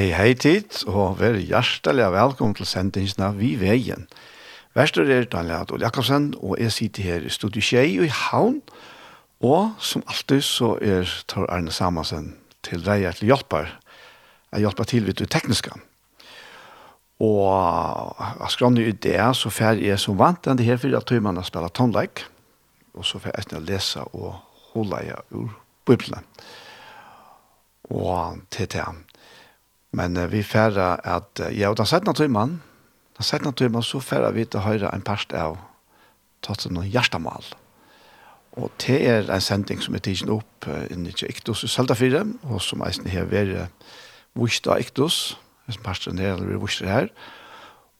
Hei, hei tid, og vær hjertelig velkommen til sendingsene Vi Veien. Værstår er Daniel Adol Jakobsen, og jeg sitter her i Studio Kjei og i Havn, og som alltid så er Tor Arne Samansen til deg til hjelper. Jeg hjelper til vidt det tekniske. Og jeg skrann i det, så fer jeg som vant enn det her for at har spiller tonleik, og så fer jeg etter å lese og holde jeg ur Bibelen. Og til det Men uh, vi færre at, uh, ja, og den 17. timen, den 17. timen så færre vi til høyre en parst av Tatsen noen hjertemål. Og det er en sending som er tidsen opp uh, inni til Iktus i Sølda 4, og som eisen her ved uh, av Iktus, som parsten er, eller vi vust her.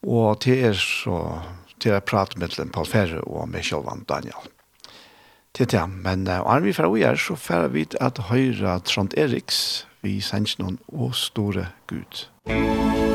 Og det er så, det er prat med Paul Ferre og med Kjølvan Daniel. Det er det, men uh, og vi færre vi er, så færre vi til at høyre Trond Eriks, vi sannsnån og store Gud. Musikk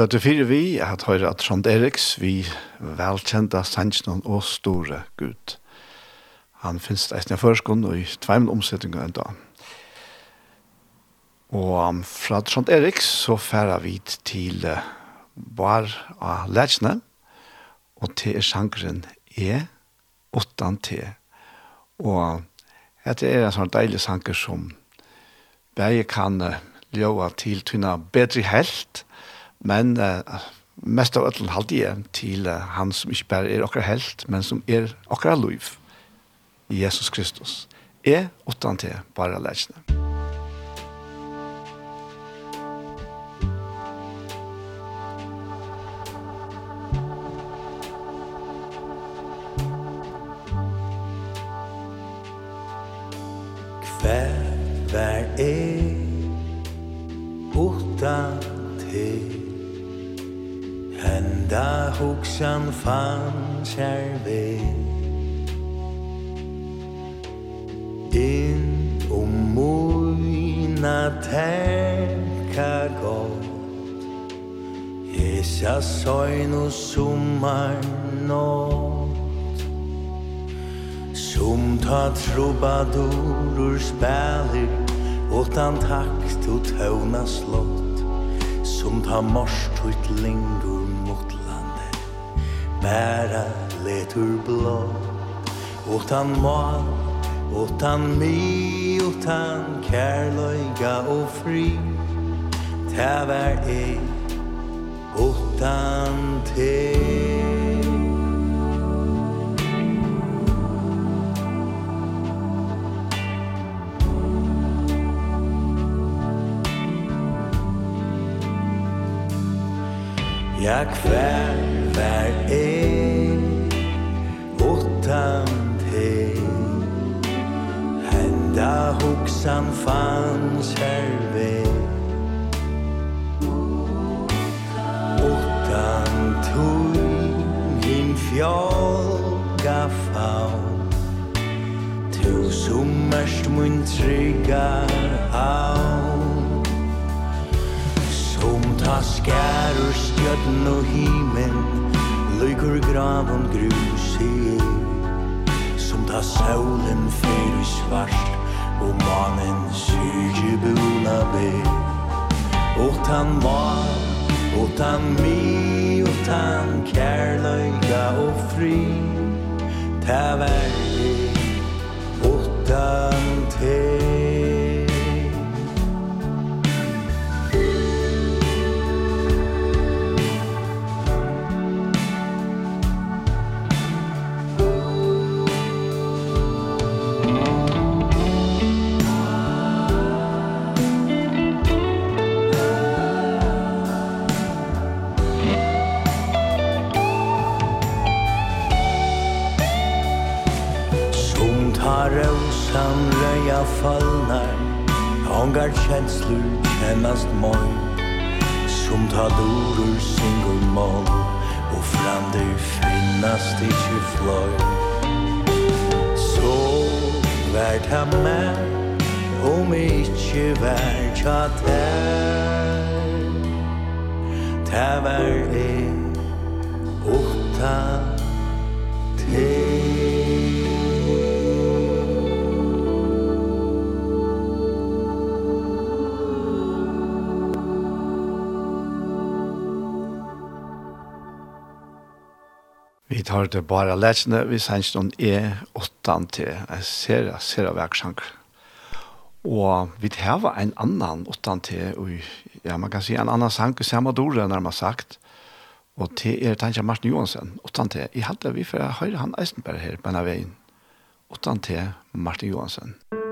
Løte fire vi at høyre at Trond Eriks vi velkjenta sannsjonen og store Gud. Han finnes eisne førskånd og i tveim omsetninger enda. Og fra Trond Eriks så færa vi til bar av lærkjene og til er sjankeren E, 8 T. Og dette er en sånn deilig sanker som bare kan ljøa til tynna bedre helt, Men uh, mest av ötlen halte jeg til uh, han som ikke bare er okkar helt, men som er okkar liv. Jesus Kristus. Er åttan til, bare lærkene. Musikk Kyrkjan fann kjær vei Inn og moina teka gott Hesja søgn og sommar nått Som ta trobadorur spelir Utan takt og tøvna slott Som ta morstut lingur bæra letur blå. Utan mal, utan mi, utan kærløyga og fri Tävär ej, utan te Ja, kvær vær ei framtid Henda hoksan fanns her ved Utan tog him fjolga faun Tu som erst mun trygga aun Som ta skär ur stjötn og himen Lykur graven grus i Da saulen fyr i svart Og manen syrje bula be Og tan var Og tan mi Og tan kærløyga og fri Ta verdi Og tan te börja fallnar Ångar känslor kännast mål. Som tar dorur single mål Och fram det finnast i fløy Så värt ta med Om ikkje vær tja ter Ta vær e Utan te tar det bare letsene, vi sender noen E8 til en serie, serie verksank. Og vi tar en annan 8 til, og ja, man kan si en annan sank, samme dore, nærmere sagt. Og til er tanken Martin Johansen, 8 til, i hadde vi for å høre han Eisenberg her på denne veien. 8 til Martin Johansen. Musikk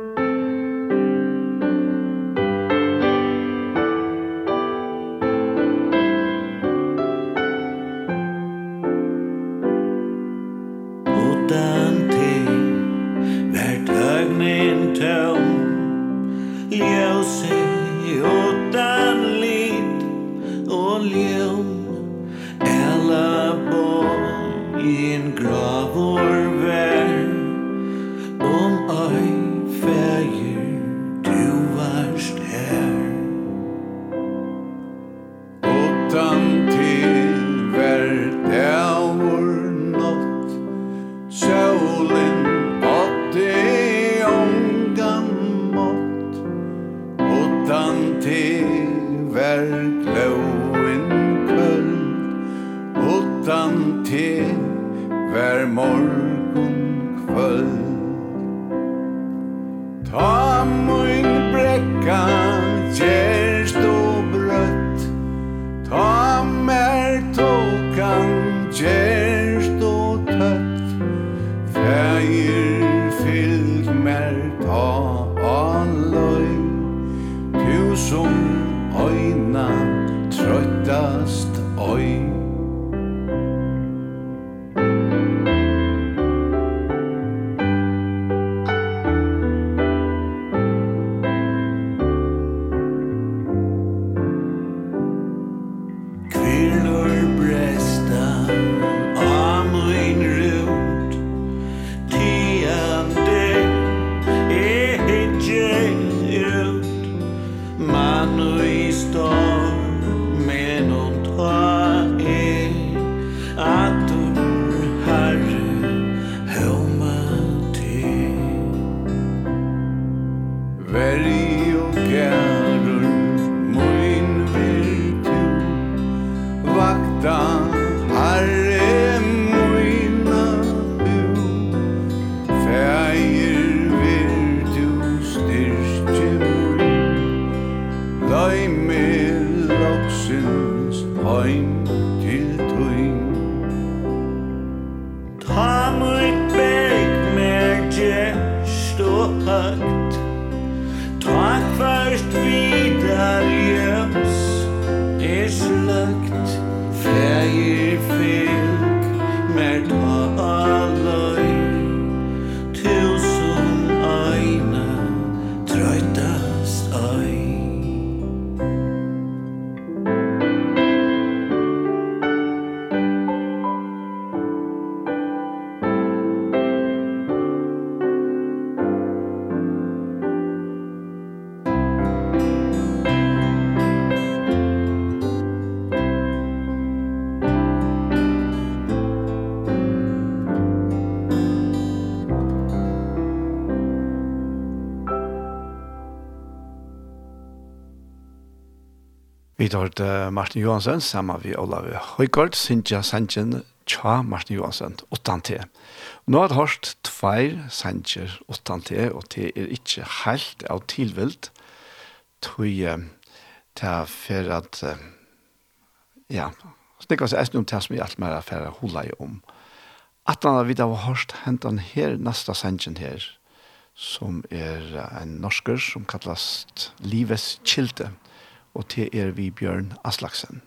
Vi tar Martin Johansen sammen med Olav Høygaard, Sintja Sanchin, Tja Martin Johansen, 8 til. Nå har jeg hørt tveir Sanchin, 8 til, og det er ikke helt av tilvilt. Tøy til for at, ja, snikker seg eisen om det som jeg alt mer er for å holde om. At han har vidt av hørt hentan her, nesta Sanchin her, som er en norsker som kallas Lives Kilte og til er vi Bjørn Aslaksen.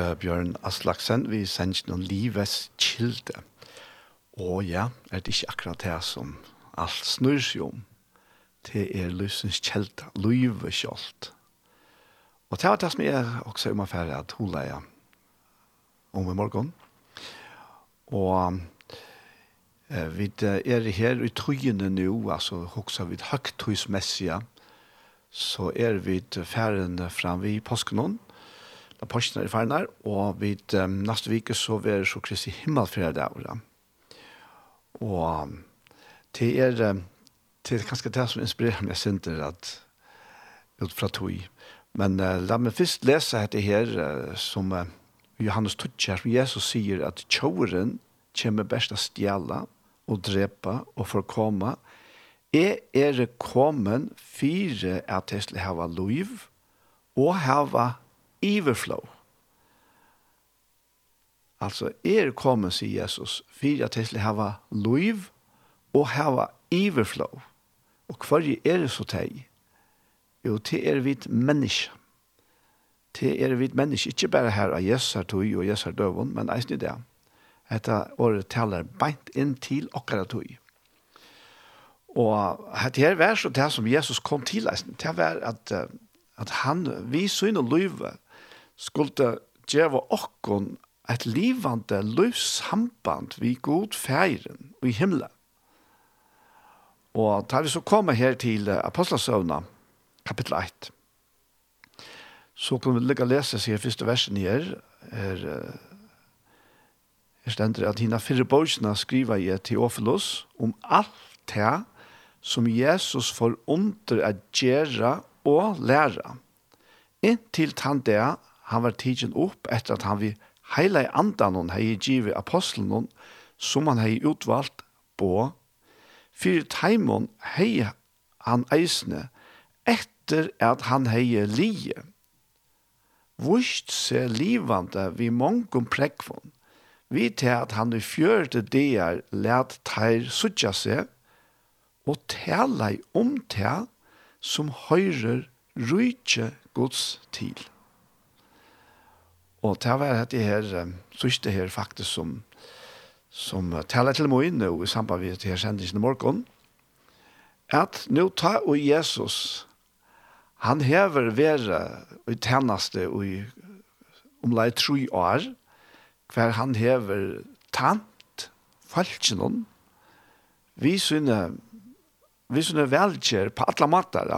det Bjørn Aslaksen, vi sender noen livets kilde. Og ja, er det ikke akkurat det som alt snur seg om. Det er løsens kilde, løyve kjølt. Og det er det som jeg også om affæret at hun leier om i morgen. Og eh, vi er her i trøyene nå, altså også vidt høgtøysmessige, så er vi ferden fram vid påskenånd, apostlen er ferdig, og vi um, neste vike så er så Kristi himmelferd der. Ja. Og det er, det er kanskje det som inspirerer meg sinter at ut fra tog. Men uh, la meg først lese dette her uh, som uh, Johannes Tutscher, som Jesus sier at tjåren kommer best å stjæle og drepa og forkomme. Jeg er kommet fire at jeg skal ha liv og hava overflow. Altså, er kommet, sier Jesus, for at jeg skal hava liv og hava overflow. Og hva er det så teg? Jo, det er vi menneske. Det er vi menneske, ikke bare her av Jesar tog og Jesus er døven, men eisen i det. Dette året taler beint inn til akkurat tog. Og det her var så det som Jesus kom til eisen. Det var at, at han, vi syne livet, skulle djeva okkon et livande løvsamband vi god færen i himmelen. Og tar vi så komme her til Apostelsøvna, kapittel 1. Så kan vi lykke å lese seg første versen her. Her, her stender at hina fyrre borgsna skriver i til om alt det som Jesus får under å gjøre og lære. Inntil han det han var tidsen opp etter at han vi heile andan hon hei givet apostelen hon, som han hei utvalgt på, fyrir taimon hei han eisne etter at han hei lije. Vust se livande vi mongum prekvon, vi til at han i fjørte deir let teir sutja seg, og tala i om til som høyrer rujtje gods til. Og det var det her, sørste her faktisk som, som taler til meg nå i samband med det her sendingen i morgen, at nå ta og Jesus, han hever være i tjeneste og i omlai tre år, hver han hever tant, falskjennom, vi synes vi synes velger på alle mater,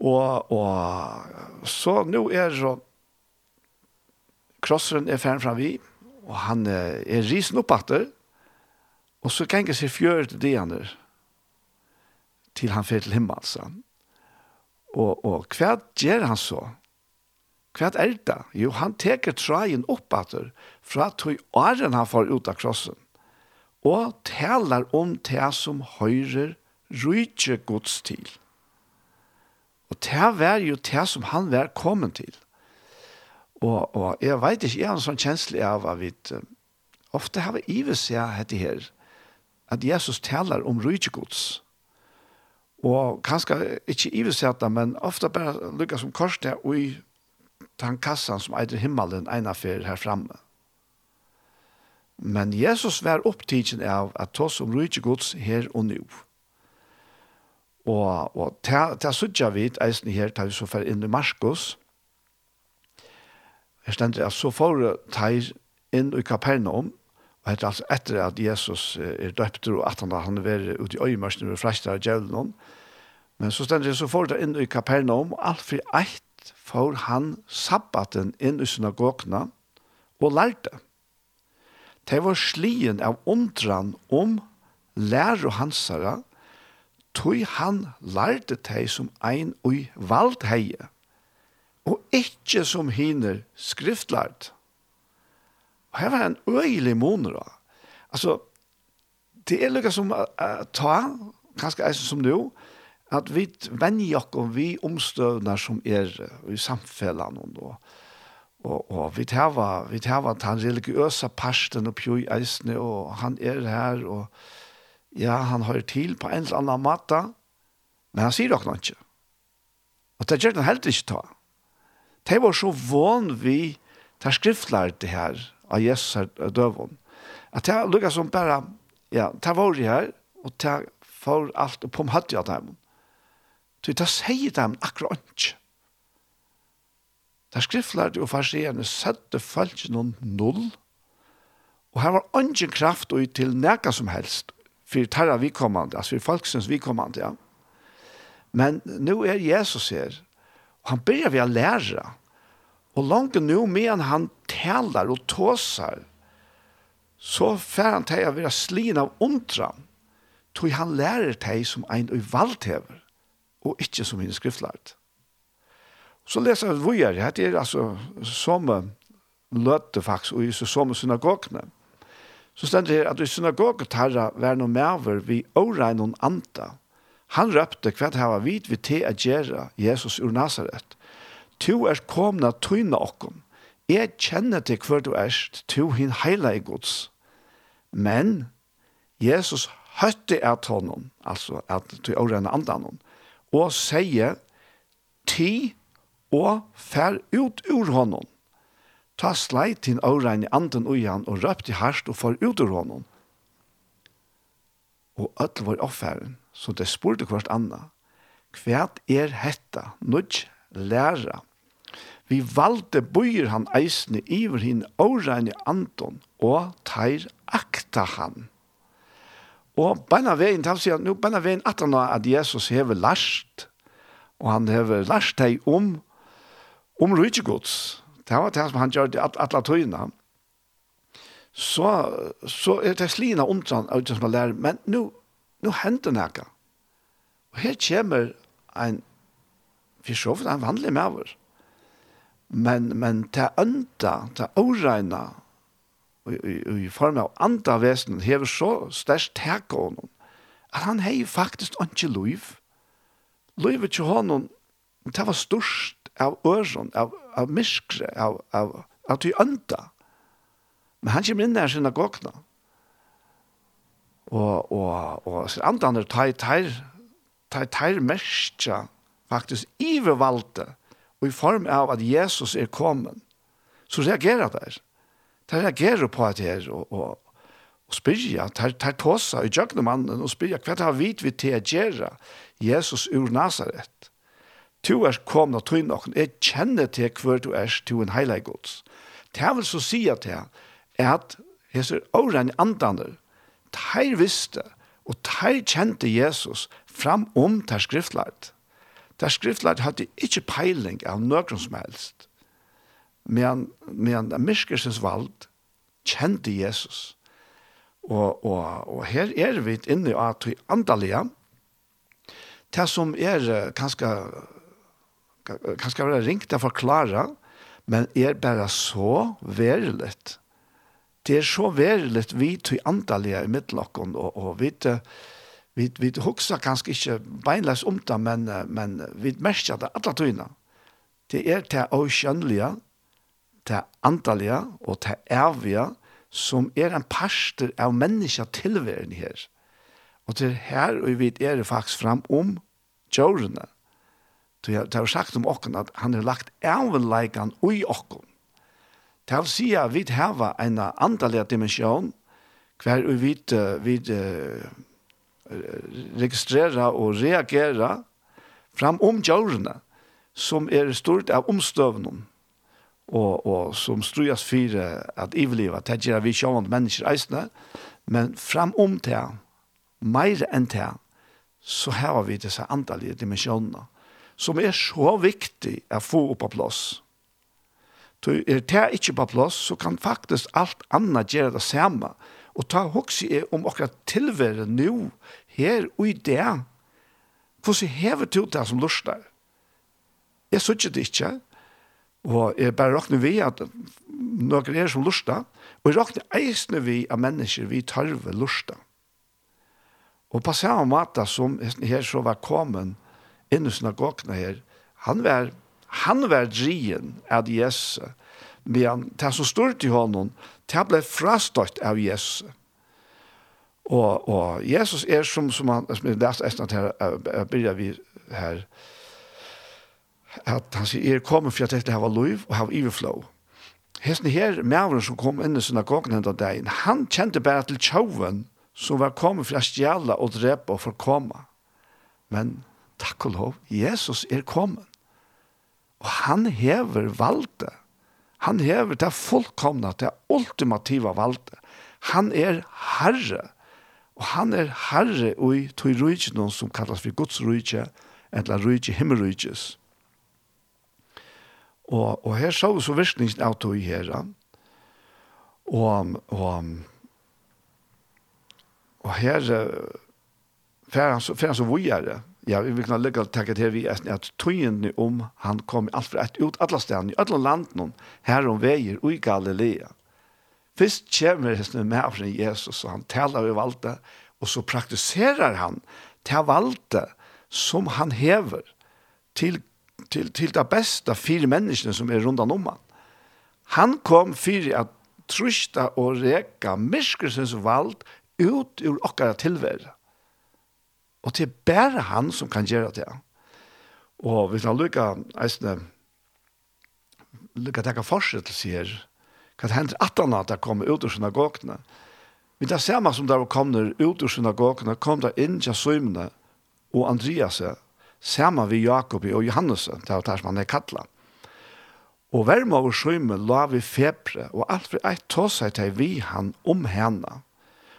og, og så nå er det krosseren er ferdig fram vi, og han er risen opp og så kan jeg se fjør til de andre, til han fer til himmel, altså. Og, og hva gjør han så? Hva er det? Jo, han teker trajen opp atter, fra tog åren han får ut av krossen, og taler om det som høyrer rydtje gods til. Og det var jo det som han var kommet til. Og, og jeg vet ikke, jeg har en sånn kjensle av at vi ofte har vi ives seg dette her, at Jesus taler om rydgjegods. Og kanskje ikke ives seg det, men ofte bare lykkes som korset og i den kassan som eier himmelen ene fer her framme. Men Jesus var opptidsen av at tås om rydgjegods her og nå. Og, og til, til sudja vidt eisen her, til vi så fer inn i Marskos, og Jeg stender at så får teir inn i Kapernaum, og hette altså etter at Jesus er døpt, og at han har vært ute i øyemørsene og fresta av djevelen. Men så stender jeg så får det inn i Kapernaum, og alt for eit får han sabbaten inn i synagogene og lærte. Det var slien av undran om lærer hansara, tog han lærte teg som ein ui valdheie og ikke som hiner skriftlært. Og her var en øyelig moner da. Altså, det er lukket som uh, ta, kanskje eisen som nå, at vi venner og vi omstøvner som er i samfellene og Og, og vi tava, vi tar at han religiøsa parsten og pjøy eisene, og han er her, og ja, han har til på en eller annen måte, men han sier dere ikke. Og det gjør han helt ikke ta. De var så van vi tar skriftlar det her av Jesus her døvån. At det lukket som bare, ja, det var det her, og det får alt på om hadde av dem. Så det sier dem akkurat ikke. Der skriftlar og farsierne sette falsk noen null, og her var ingen kraft og til nækka som helst, for tarra vikommande, altså for folksens vikommande, ja. Men nu er Jesus her, og han börjar vi å lære, Og langt nå, medan han talar og tåsar, så fer han til å være slin av ontran, tog han lærer til som ein og uvalgthever, og ikke som en skriftlært. Så leser vi vujer, det er altså som løte faktisk, og så som synagogene. Så stender det her at i synagoget herra var noen maver vi årein noen anta. Han røpte hva det var vidt vi til å gjøre Jesus ur Nazaret Tu er komna tøyna okkom. Jeg kjenner til hver du erst, tu hin heila i gods. Men Jesus høtte at honom, altså at du årene andan og sier, ti og fær ut ur honom. Ta sleit til i andan ui han, og røpt i herst og fær ut ur honom. Og ødel var offeren, så det spurte hvert anna, Kvært er hetta, nudj, læra, Vi valde bøyer han eisne iver hin åreine anton, og teir akta han. Og beina veien, han sier, nu beina veien at han at Jesus hever last, og han hever last deg om, om rydgjegods. Det var det som han gjør det at alle tøyene. Så, så er det slina omtran av det som han lærer, men nu, nu hender det Og her kommer en, vi så en vanlig maver, Men, men til ønta til åreina, i form av andre vesen hever så størst teka honom, at han hei faktisk ikke liv. Livet til honom, det var størst av øren, av, av miskre, av, av, av til ønta Men han kommer inn der sinne gåkna. Og, og, og så andre andre tar, tar, tar, tar mestja faktisk ivervalgte og i form av at Jesus er kommet, så reagerer der. De reagerer på at det her, og, og, og spyrja, tar, tar tåsa i jøgne mannen og spyrja, hva har vi til å gjøre Jesus ur Nazaret? Tu er kommet og tog noen, jeg kjenner til hver du er til en heilig gods. Det vil så si at det er at Jesus åren andane, de visste og de kjente Jesus fram om teir skriftleit der skriftlært hadde ikke peiling av nøkron som helst. Men, men Myrkersens vald kjente Jesus. Og, og, og her er vi inne av to andalige. Det som er kanskje, kanskje være ringt å forklare, men er bare så verilet. Det er så verilet vi to andalige i midtlokken, og, og vi til vi vi huxar kanske inte beinlös om det men men vi märker det alla tøyna. Det är det oceanliga, det antaliga och det ärviga som är en parster av människa tillvärden här. Och det här och vi är det faktiskt fram om jorna. Så jag har sagt om okken at han har lagt ærveleikan ui okken. Det vil si at vi har en andalig dimensjon hver vi, vet, vi, vi registrera og reagera fram om djørene som er stort av omstøvnen og, og som strujas fire at ivliva, det gjør vi sjående mennesker eisne, men fram om det, mer enn det, så har vi disse andalige dimensjonene, som er så viktig å få opp på plass. Så er det ikke på plass, så kan faktisk alt annet gjøre det samme, Og ta hoksi er om okra tilvære nu, her og i det. Hvordan hever du det som lustar? Jeg sørger det ikke, og jeg bare råkner vi at noen er som lustar, og jeg råkner eisne vi av mennesker vi tarve lustar. Og på samme måte som her så var kommet inn i synagogene her, han var, han var drien av Jesus, Men det som stod til honom, det ble frastøtt av Jesus. Og, og Jesus er som, som han, som jeg leste etter her, jeg begynner vi her, at han sier, er kommet for at dette her var lov og har iverflow. Hesten her, medveren som kom inn i synagogen denne dagen, han kjente bare til tjoven som var kommet for å stjæle og drepe og forkomme. Men takk og lov, Jesus er kommet. Og han hever valget Han hever det fullkomna, det ultimativa valget. Han er herre, og han er herre i tog rujtje noen som kallas for Guds rujtje, eller rujtje himmelrujtjes. Og, og her så vi så virkningen av tog her, og, og, og her fer han så, fer han så vujere, Ja, vi vil kunne lykke til å takke til vi är at tøyen om han kom alt for ett ut alle stedene, i alla landene, her om väger og i Galilea. Först kommer det med från Jesus og han taler över allt det och så praktiserar han til valgte som han häver till till till det bästa fire menneskene som är rundt om han. Han kom för att trusta och reka myskelsens valg ut ur okkara tilvärde. Og det er bare han som kan gjøre det. Og hvis han lykker, eisne, lykker det ikke fortsettelse her, hva det hender at han at det kommer ut ur synagogene. Men det man som der kommer ut ur synagogene, kom der inn til Søymene og Andreas, ser man vi Jakob og Johannes, det er det som han er kattlet. Og verma og Søyme la vi febre, og alt for eit seg til vi han om henne.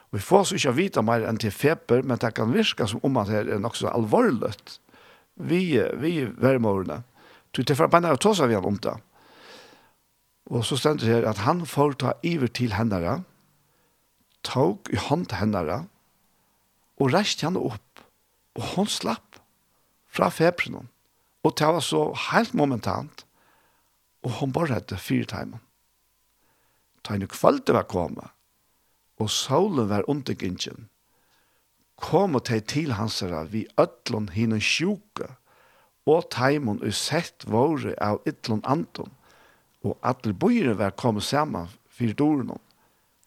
Og Vi får så ikke vite mer enn til feber, men det kan virke som om at det er nok så alvorlig. Vi, vi vermårene. Du til for bare å ta seg om det. Og så stender det her at han får ta iver til hendene, tog i hånd til hendene, og reiste henne opp. Og hun slapp fra feberen. Og det var så helt momentant. Og hun bare hette fire timer. Ta henne kvalitet var kommet og Saulen var undergingen, Kom og teg til hansara vi ötlun hinne sjuke, og teimun og sett våre av ytlun anton, og alle bøyre var kommet saman fyrir doren.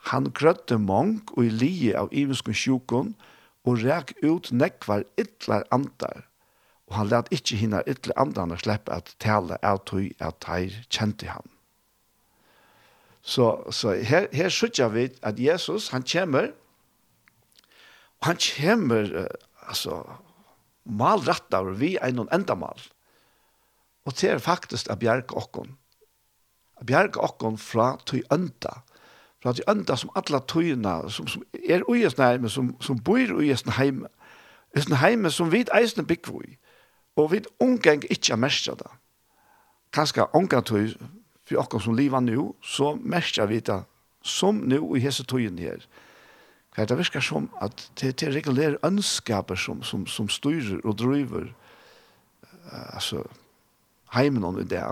Han grøtte mong og i lije av ivenskun sjukon, og ræk ut nekvar ytlar andar, og han let ikkje hinna ytlar andarna sleppa at tale av tøy at teir kjente han. Så, så her, her sier vi at Jesus, han kommer, og han kommer, altså, malrett av vi er noen endamal. Og det er faktisk at bjerke okken. At bjerke okken fra tøy enda. Fra tøy enda som alle tøyene, som, som er uges nærme, som, som bor uges heime. Uges heime som vi eisne bygger. Og vi omgang ikke er mest av det. Kanskje omgang tøy, for dere som lever nu, så merker vi det som nu i hese tøyen her. Hva det virker som at det, det regulerer ønskaper som, som, som styrer og driver uh, altså, heimen om det.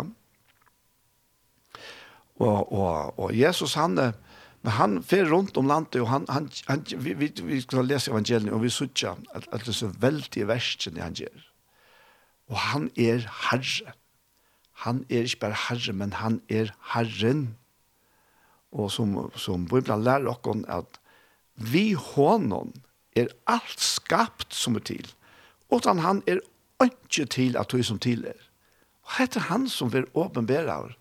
Og, og, og Jesus han er Men han fer rundt om landet, og han, han, han, vi, vi, vi skal lese evangeliet, og vi sutja at, at det er så veldig versen han gjør. Og han er herre han er ikke bare herre, men han er herren. Og som, som Bibelen lærer oss at vi hånden er alt skapt som er til, og at han er ikke til at du som til er. Og heter han som vil åpenbære av,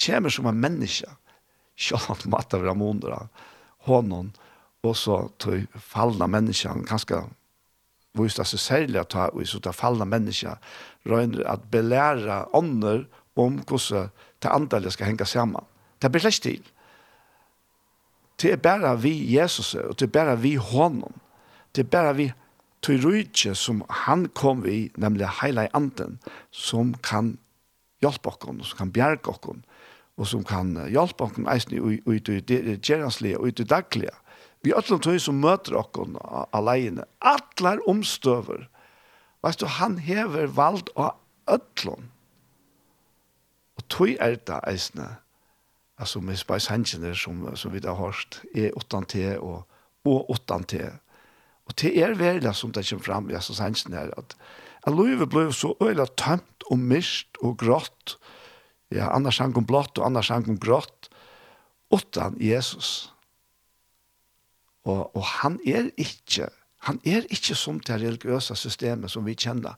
kommer som en menneske, sjålant matta vera mondra, hånden, og så til fallna menneskene, kanskje viste seg særlig at ta, og så ta fallna røyner at belære ånder, om hvordan det andre skal henge sammen. Det blir slett til. Det er bare vi Jesus, og det er bare vi honom. Det er bare vi tyrutje som han kom i, nemlig heila i anden, som kan hjelpe oss, som kan bjerge oss, og som kan hjelpe oss eisen ut i det gjerenslige, ut i daglige. Vi er alle tog som møter oss alene. Alle omstøver. Vet du, han hever vald av øtlån tog er det eisene, altså med Spice Hengene som, som vi har hørt, er 8T og, og 8T. Og det er veldig som det kommer fram i altså, Hengene her, at at livet ble så øyla tømt og mist og grått, ja, annars sang om blått og annars sang om grått, utan Jesus. Og, og han er ikke, han er ikke som det religiøse systemet som vi kjenner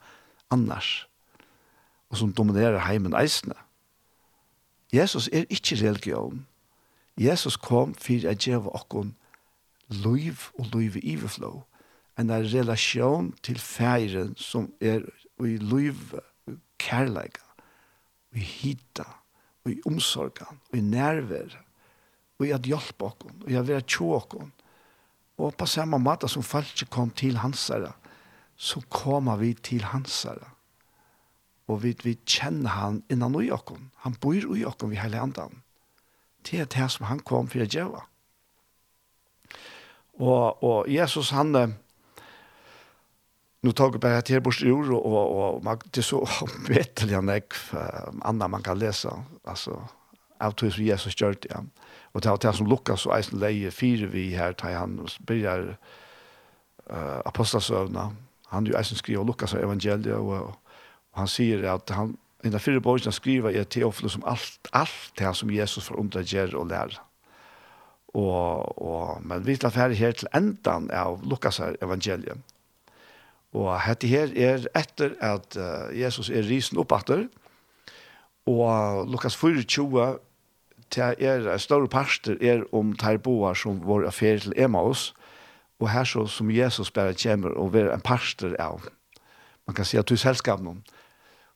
annars, og som dominerer heimen eisene. Jesus er ikke religion. Jesus kom for å gjøre oss liv og liv i overflow. En relasjon til feiren som er i liv og kærleika, i hita, i omsorgen, i nerver, og i at hjelpe oss, og i at være tjå oss. Og på samme måte som folk kom til hansere, så kommer vi til hansere og vi, vi kjenner han innan ui okken. Han bor ui okken vi hele andan. Det er det som han kom for å gjøre. Og, og Jesus han, nå tar jeg bare til bort i ord, og, og, og det er så vettelig han ikke annet man kan lese. Altså, av tog som Jesus gjør det. Ja. Og det er det som Lukas og Eisen leie fire vi her, tar han begynner uh, apostelsøvnene. Han er jo Eisen skriver Lukas og evangeliet, og, og, han sier at han i den fyrre borgene skriver i Teofilus om alt, alt det som Jesus får undergjøre og lære. Og, og, men vi tar ferdig her til endan av Lukas evangeliet. Og dette her er etter at Jesus er risen opp etter, og Lukas 24 til er større parster er om terboer som var affære til Emmaus, og her så som Jesus bare kommer og er en parster av. Man kan si at du er selskap noen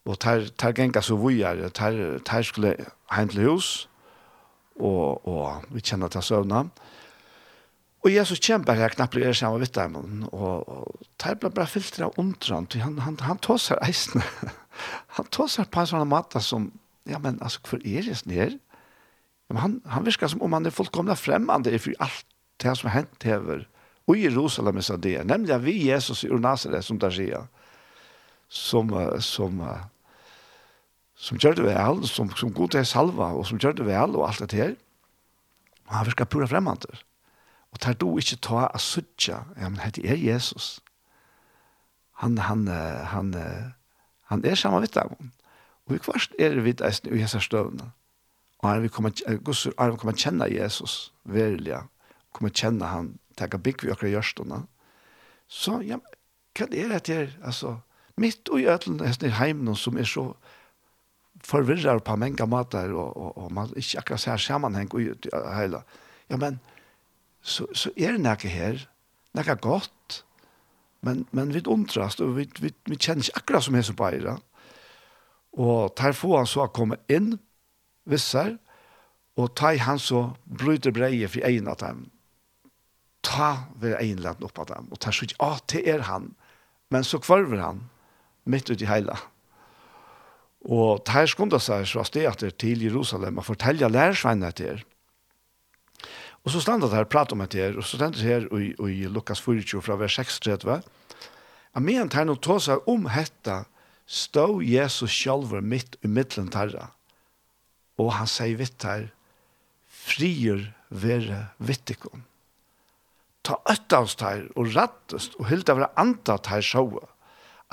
og tar tar genga så vojar tar tar skulle heim til hus og og vi kjenner ta søvna og Jesus kjemper her knapt er saman vitt dem og, og tar blir bare filtra undran til han han han tossar eisen han tossar på en sånn matta som ja men altså for er det snær men han han virker som om han er fullkomna fremmande for alt det som hent hever og Jerusalem sa det nemlig vi Jesus i Nazaret som der sier som som som gjør det vel, som, som god til salva, og som gjør det vel, og alt det her. Og han virker pura fremmede. Og tar du ikke ta av suttja, ja, men det er Jesus. Han, han, han, han er samme vitt av ham. Og vi kvarst er vidt eisen i hessar støvnene. Og han vil komme, gusser, han vil komme kjenne Jesus, verilig, komme kjenne han, tenke bygg vi akkurat gjørstene. Så, ja, hva er det her? Altså, mitt og i øtlen, hesten i heimen som er så, forvirrar på mange måter, og, og, og man ikke akkurat ser sammenheng i hele. Ja, men så, så er det noe her, noe godt, men, men vi undrast, og vi, vi, vi kjenner ikke akkurat som hese på eira. Og tar få han så komme inn, visser, og tar han så bryter breie for egen av dem. Ta ved land opp av dem, og tar så ikke, ah, det er han, men så kvarver han, midt ut i heilet. Og der skundet seg fra stedet til Jerusalem og fortelle lærersveinene til. Og så standet her og pratet om det og så standet her i, i Lukas 24 fra vers 36. Jeg mener her nå tog seg om hetta stå Jesus sjálfur mitt i middelen terra. Og han sier vitt her, frier være vittikon. Ta øtta oss ter og rattest og hylda være antat her sjåa.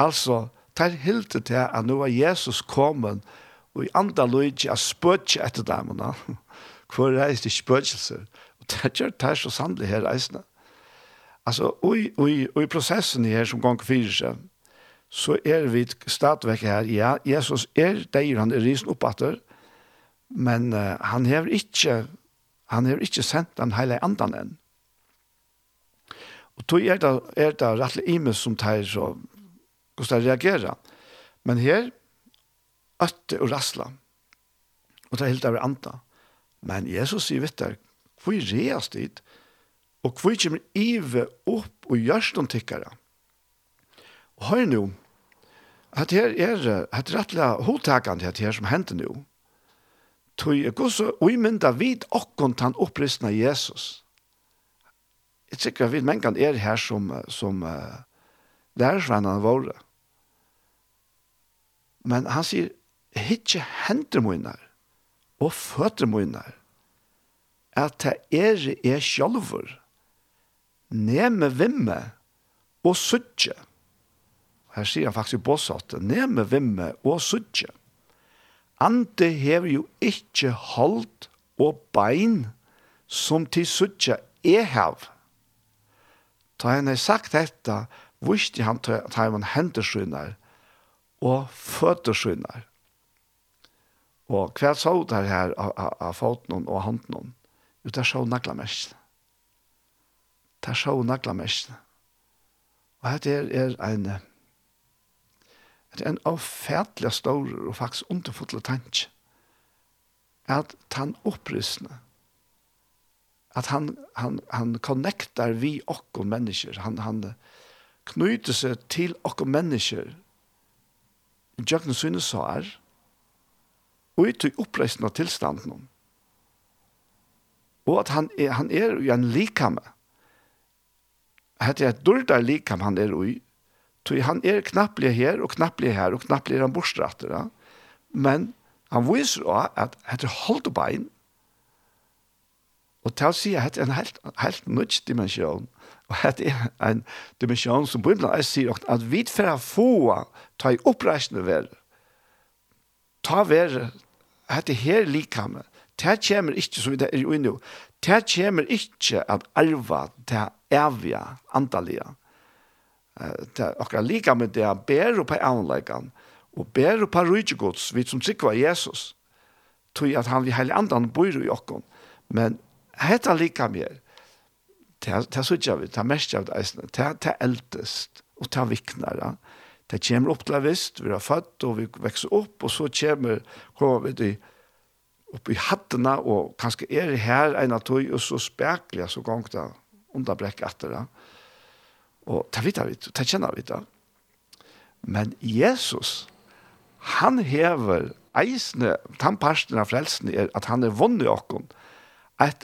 Altså, tar hilde til at nå er Jesus kommet og i andre løyde jeg spørte etter damene. Hvor er reiste spøtjelser. Og det gjør det så sannelig her reisende. Altså, og i, og i, og i prosessen her som ganger fyrir seg, så er vi stadigvæk her. Ja, Jesus er deg, han er risen oppatter, men uh, han har ikke han har ikke sendt den hele andan enn. Og tog er det, er det rettelig imes som tar så hvordan jeg reagerer. Men her, øtte og rassla. Og det er helt over anta. Men Jesus sier, vet du, hvor reas dit? Og hvor kommer ive opp og gjørs noen tikkere? Og hør nå, at her er et rettelig hovedtakende her, her som hender nå. Tøy, og så uimynda vid okkon tan opprystna Jesus. Jeg tykker vi mengan er her som, som uh, lærersvennene våre. Men han sier, hitje henter munner og føtter munner at det er er sjølver neme vimme og suttje. Her sier han faktisk i båsatte, neme vimme og suttje. Ante hever jo ikkje holdt og bein som til suttje er hev. Da han har sagt dette, er visste han at han henter syner og føtter syner. Og hva så det her av foten og hånden? Jo, det er så naglamest. Det er så naglamest. Og dette er, er en det er en avfærdelig stor og faktisk underfotelig tanke at han opprystende at han han han connectar vi och människor han han knyter seg til okke mennesker. I djøkken synes så er og i til tilstanden og at han er, han er jo en likame. Hette er et dårlig likam han er i. Tog han er knapplig her og knapplig her og knapplig er han borstratter ja? men han viser også at hette er holdt bein. Og til å si at hette er en helt, helt nødt dimensjon. Og det er en dimensjon som Bibelen er sier at vi for å få ta i oppreisende vel, Ta vær, det her likame. Det kommer ikke, som vi er jo inne det kommer ikke at arva det evige antallige. Det er akkurat likame det er bedre på anleggene og bedre på rydgjegods, vi som sikker var Jesus, tog at han vil hele andan bor i okken. Men hetta lika mer, det er så ikke vi, det er mest av det, det er eldest, og det viknar, ja. Det kommer opp til vist, vi har født, og vi vekser opp, og så kommer, kommer vi til, opp i hattene, og kanskje er det her en av tog, og så spekler så gong det, underbrekk etter det. Og det vet vi, det kjenner vi det. Men Jesus, han hever eisne, den parsten av frelsen er at han er vunnet okken, et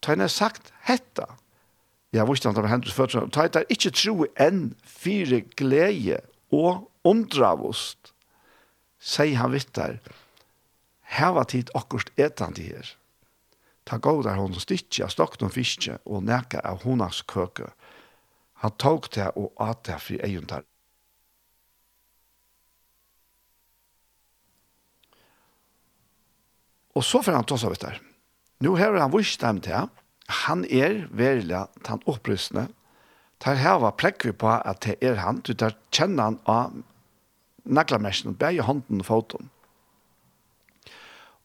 Ta henne sagt hetta. Ja, har vist han av hendes fødsel. Ta henne ikke tro enn fire glede og ondravust. Sei han vittar. Heva tid akkurst etan til her. Ta gav der hon stikkje av stokken og fiske og neka av honas køke. Han tåg det og at det fri eientar. Og så får han ta seg vittar. Nå har han vist dem til, han er verilig, han opprystende, tar heva prekvi på at det er han, du tar kjenne han av naglamersen, i hånden og foten.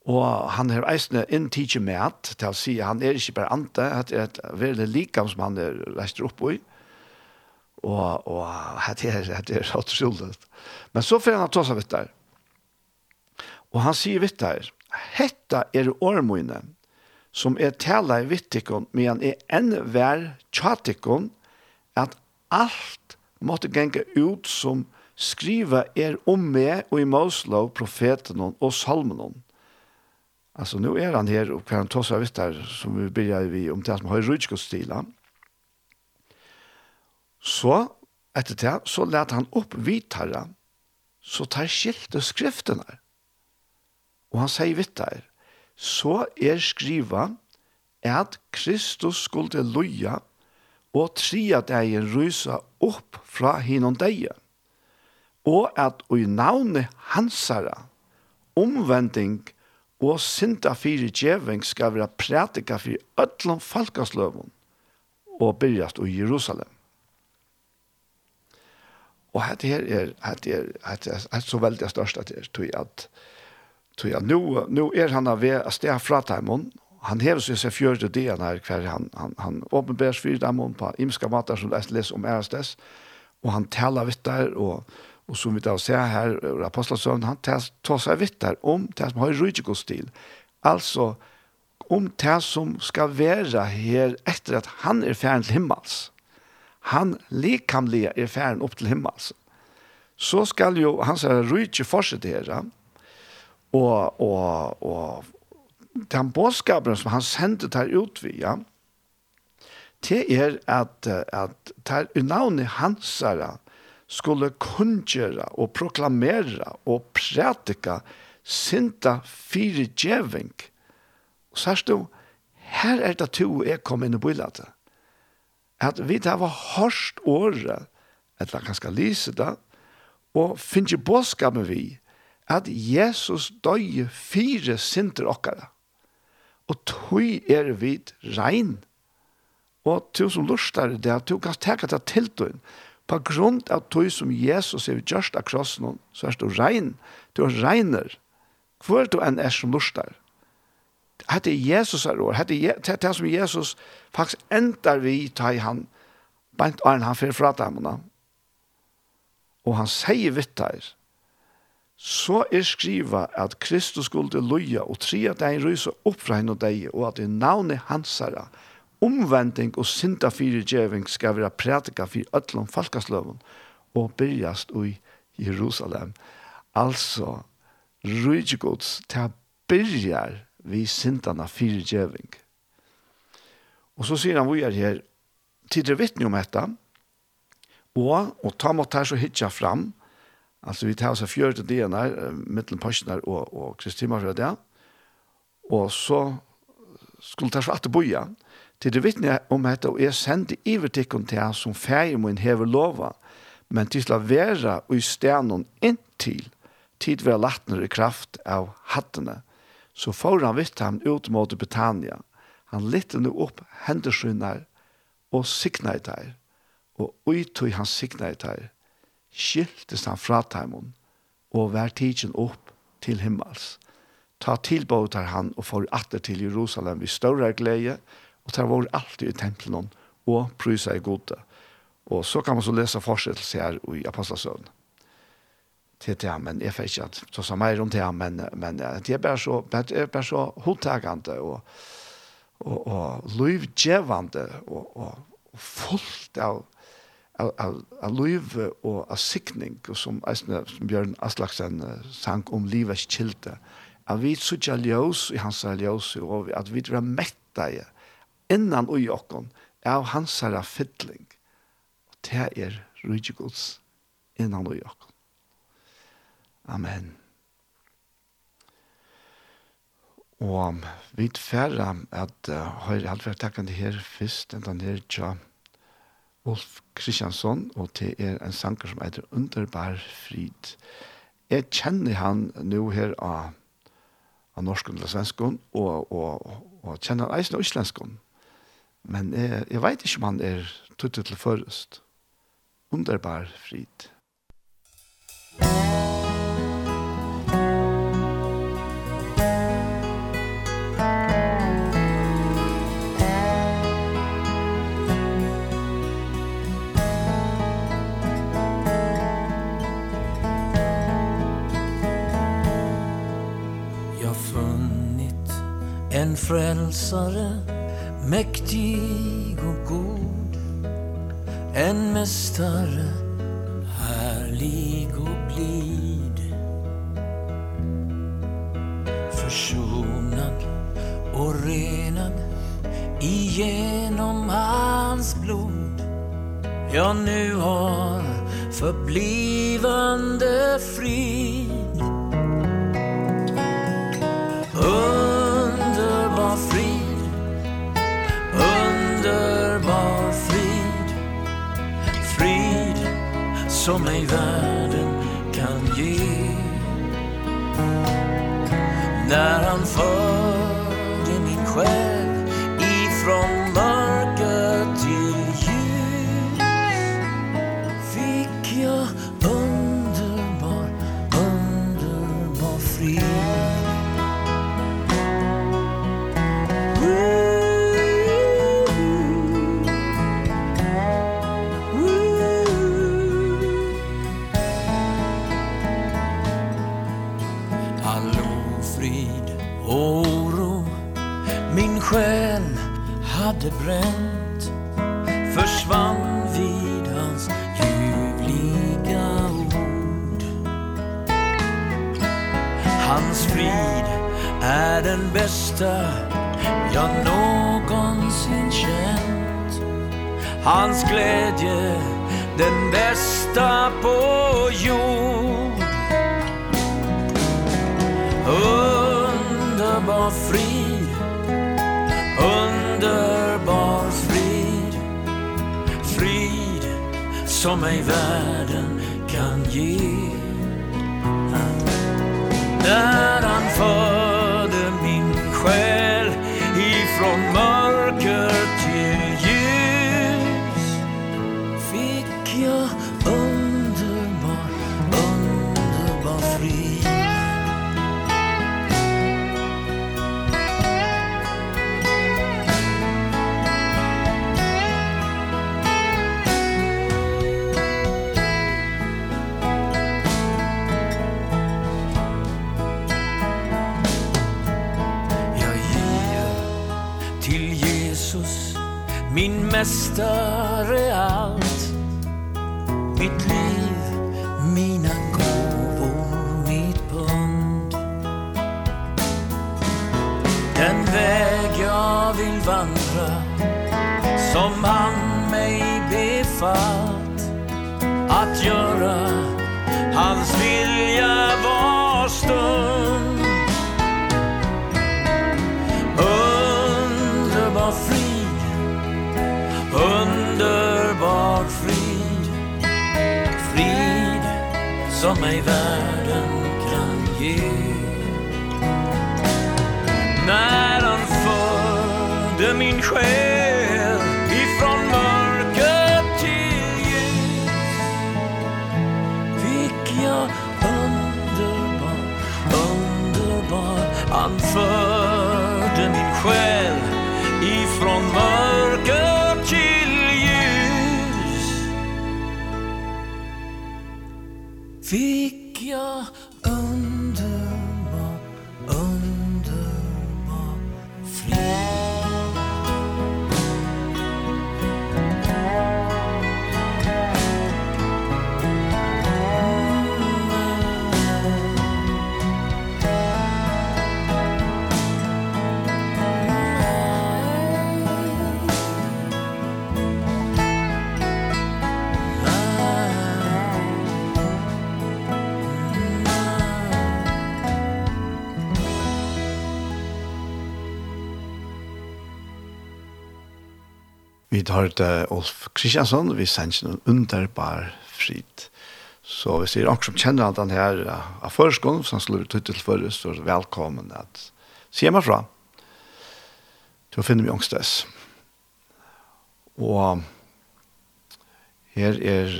Og han har eisende inn tidsi med at, til å si at han er ikke bare ante, at det er et veldig likam som han er reist opp i. Og, og det er, det er utrolig. Men så får han ta seg vitt der. Og han sier vitt der, hetta er ormøyne, som er tala i vittikon, men er enn vær tjatikon, at alt måtte genga ut som skriva er om meg og i Moslov, profeten og salmen. Altså, nu er han her, og kan ta seg vitt der, som vi begynner vi om det som har rydskostila. Så, etter det, så let han opp vidtare, så tar skilte skriftene. Og han sier vitt der, så er skriva at Kristus skulle loja og tria degen rysa opp fra hinon deg. og at og i navne hansara, omvending og synda fyrir djeving skal vera prætika fyrir öllum falkasløvun og byrjast i Jerusalem. Og hette her er, hette er, hette er, hette er så veldig størst at det er, tog at Så ja, nu, nu är han av att stå fra Taimon. Han hever seg seg fjørte det när hver. han, han, han åpenbærs för Taimon på imska matar som läst läs om ärastes. Och han taler vitt der, och, och som vi då ser här, Apostelsøvn, han tar seg vitt der om det som har i stil. Alltså om det som ska vara här efter att han är ferdig til himmels. Han likamliga är ferdig upp till himmels. Så ska ju hans rydge fortsätta här og, og, og den bådskapen som han sendte der ut via, ja, det er at, at der i navnet hans herre skulle kunngjøre og proklamere og prætika sinta fire djeving. Og sørst du, her er det to jeg kom inn i bilatet. At vi der var hørst året, eller kanskje lise det, og finner bådskapen vi, at Jesus døye fire sinter okkara. Og tøy er vid rein. Og to som lustar det, to kan teka det til tøyen. På grunn av tøy som Jesus er gjørst av krossen, så er du rein. Du er reiner. Hvor du enn er som lustar. Hette Jesus er år. Hette det som Jesus faktisk endar vi ta i han. Bant Arne, han fyrir frata. Og han sier vitt her så er skriva at Kristus skulle loja og tre at ein rysa opp fra henne og deg, og at i navnet hansara, omvending og synda fyrirgjeving skal være prætika fyrir öllum falkasløven, og byrjast i Jerusalem. Altså, rydgjegods, det byrjar vi syndana fyrirgjeving. Og så sier han vi er her, tidligere vittne om dette, og, og ta mot her så hitja fram, Altså vi tar oss fjörde dagarna mittelen påsknar og, og Kristimar för det. Og så skulle ta svarte boja. Til det vittne om dette, og jeg sendte ivertikken til han som färg mun hever lova. Men til å være och i stenen inntil, tid vi har lagt i kraft av hattene, så får han vitt ham ut mot Betania. Han lytte nå upp händersynar og sikna i der, og uttøy han sikna i der, skiltes han fra teimen og vær tidsen opp til himmels. Ta tilbåter han og får atter til Jerusalem i større glede, og tar vår alltid i tempelen og prysa i gode. Og så kan man så lese fortsettelse her i Apostelsøvn. Til det, men jeg får ikke at så sa mer om det, men, men det er bare så, det er bare så hodtagende og, og, og livgjevende og, og, og fullt av av av, av liv og av sikning, og som, som Bjørn Aslaksen sang om livets kilde, at vi sutja ljøs i hans ljøs, og at vi drar metta i, innan ui okkon, av hans herra fiddling. Og det er rydgjegods innan ui okkon. Amen. Og vi tferra at uh, høyre vært takkende her først, enn den her tja, Ulf Kristiansson, og det er en sanger som heter Underbar Frid. Jeg kjenner han nå her av, av norsk og svensk, og, og, og kjenner han eisen av islensk. Men jeg, jeg vet ikke om han er tuttet til først. Underbar Frid. Underbar Frid. frälsare mäktig och god en mästare härlig och blid. Försonad och renad igenom hans blod. Jag nu har förblivande frid. som ej världen kan ge. När han förde min själ bränt Försvann vid hans ljuvliga ord. Hans frid är den bästa jag någonsin känt. Hans glädje den bästa på jord. Underbar frid Underbar som ej världen kan ge När han förde min själ ifrån mörker är större allt Mitt liv, mina gåvor, mitt pund. Den väg jag vill vandra Som han mig befallt. Att göra hans vilja var mig världen kan ge. När han förde min själ ifrån mörker till ljus Fick jag underbar, underbar anför hørte Ulf Kristiansson, vi sendte en underbar frit. Så hvis det er noen som kjenner at han her av førskolen, så han slår ut til førre, så er velkommen at se meg fra. Så finner vi ångstes. Og her er,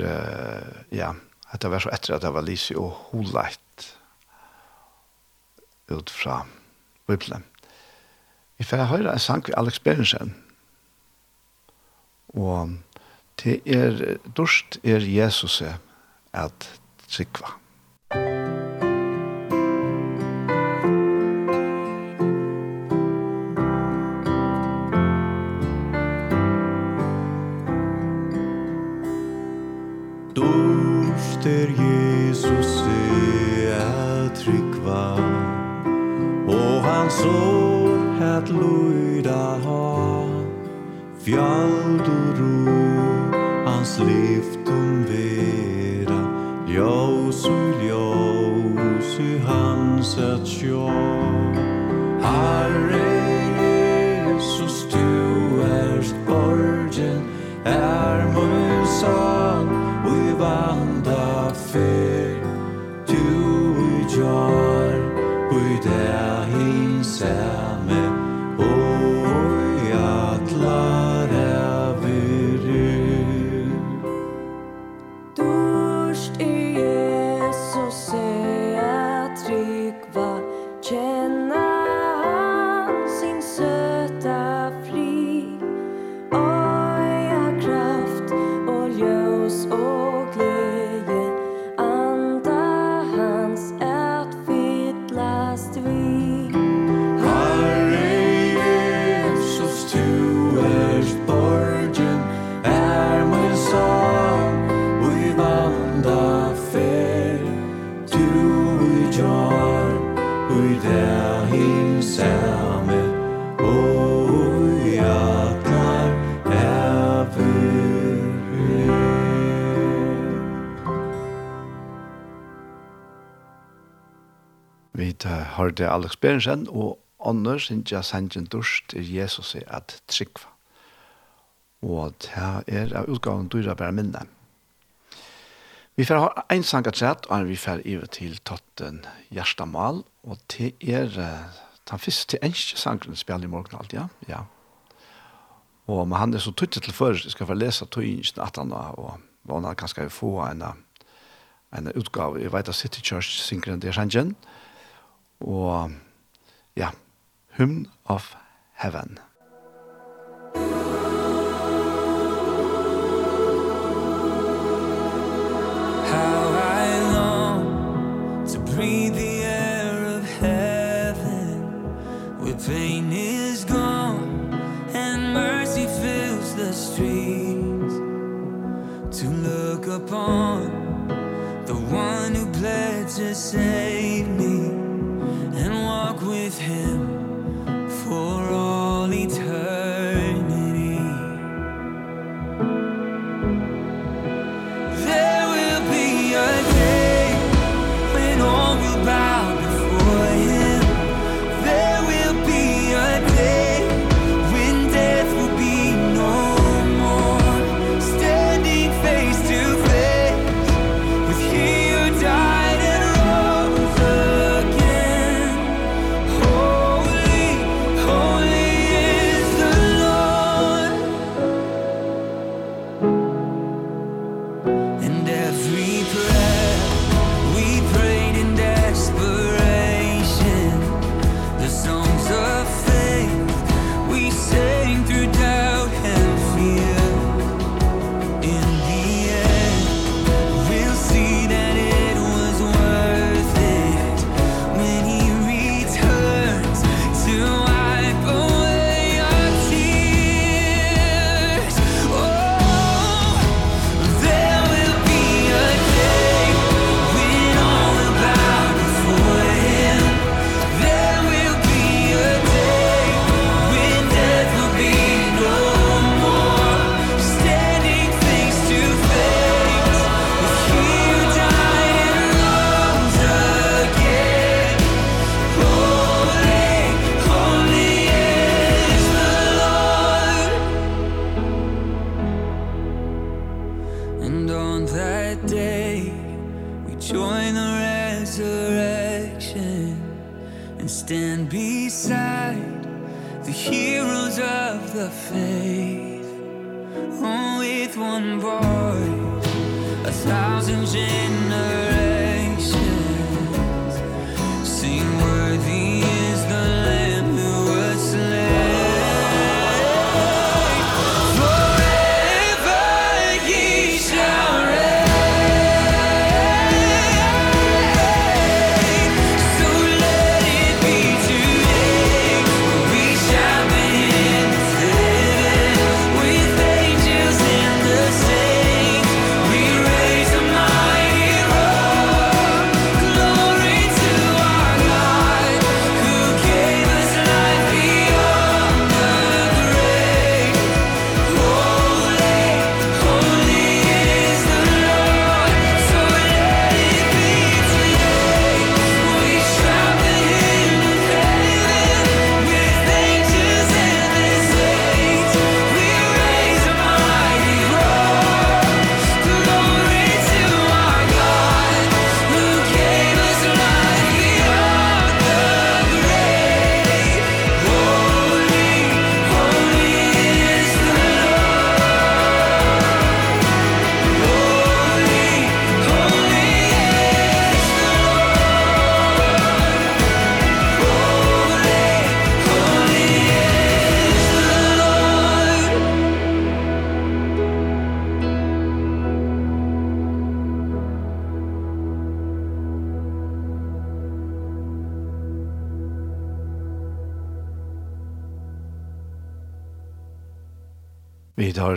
ja, dette var så etter at det var Lise og Holeit ut fra Bibelen. Vi får høre en sang ved Alex Berensen. Og det er dorst er Jesus at sikva. Dorst er Jesus at sikva, og han sår hat luida har fjald og ro Hans liftum vera Ljós og ljós i hans at sjå Herre Alex Berensen, og ånder synsja sangen durst er Jesus i at trykva. Og det er av utgaven dyra bare minne. Vi får ha en sang at sett, og vi får iver til totten Gjerstamal, og det er den første til eneste sangen spiller i morgen alt, ja? Ja. Og men han er så tuttig til før, jeg skal få lese tøyingen at han var, og hva han kan skal få en, en utgave, jeg vet at City Church synger en del sangen, og og ja, Hymn of Heaven. How I long to breathe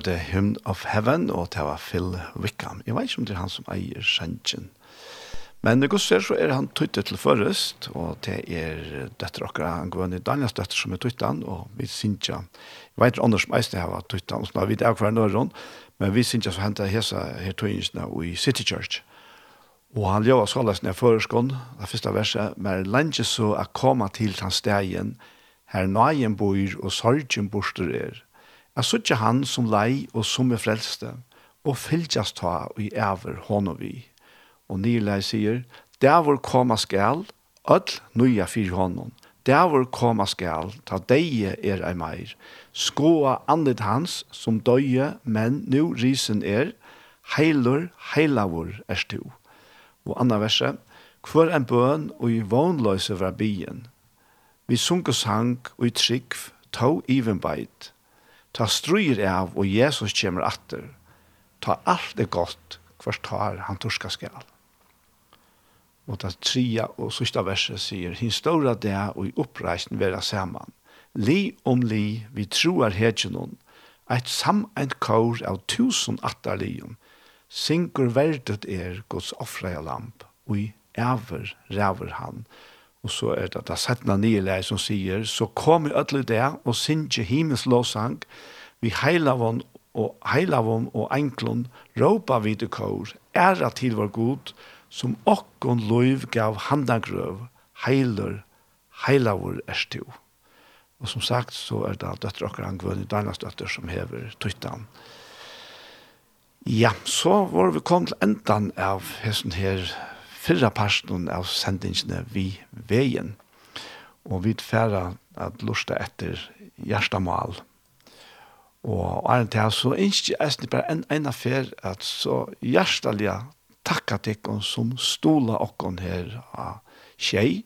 det Hymn of Heaven, og det var Phil Wickham. Jeg vet ikke om det er han som eier Schengen. Men det går ser så er han tøytet til først, og det er døtter akkurat, han går inn i Daniels døtter som er tøytet han, og vi synes ikke, jeg vet ikke andre som eisene her var tøytet han, og sånn, vi vet ikke hver nøyre men vi synes ikke så hentet hese her tøyningsene i City Church. Og han gjør så løsene ned føreskånd, det første verset, men lenge så er kommet til hans stegen, her nøyen bor og sorgen borster er, Jeg sutja han som lei og som er frelste, og fylltjast ta i æver hånd og vi. Og Nilei sier, der hvor koma skal, öll nuja fyr honom. der hvor koma skal, ta deie er ei meir, skoa andet hans som døye, men nu risen er, heilur, heilavur er stu. Og anna verset, hver en bøn og i vånløse vra bien, vi sunker sang og i trygg, even ivenbeit, ta struir av og Jesus kommer atter, ta alt det godt kvart tar han torska skal. Og ta tria og sista verset sier, hin stora det og i oppreisen vera saman. Li om li, vi troar hedgenon, eit sameint kår av tusen atterlion, synkur verdet er Guds offreia lamp, og i æver ræver han, Og så er det det settende nye som sier, så kom i ødelig der og synge himmels lovsang, vi heilavån og heilavån og enklån, råpa vi til kår, æra til vår god, som okkon lov gav handagrøv, heiler, heilavår er til. Og som sagt, så er det døtter okker angvønne, dernes døtter som hever tøytan. Ja, så var vi kommet til endan av hesten her fyrra parsten av sendingene vi veien. Og vi tfæra at lusta etter hjertamal. Og er det så innskje jeg bare en ena fer at så hjertelig takka tikkon som stola okkon her av tjei.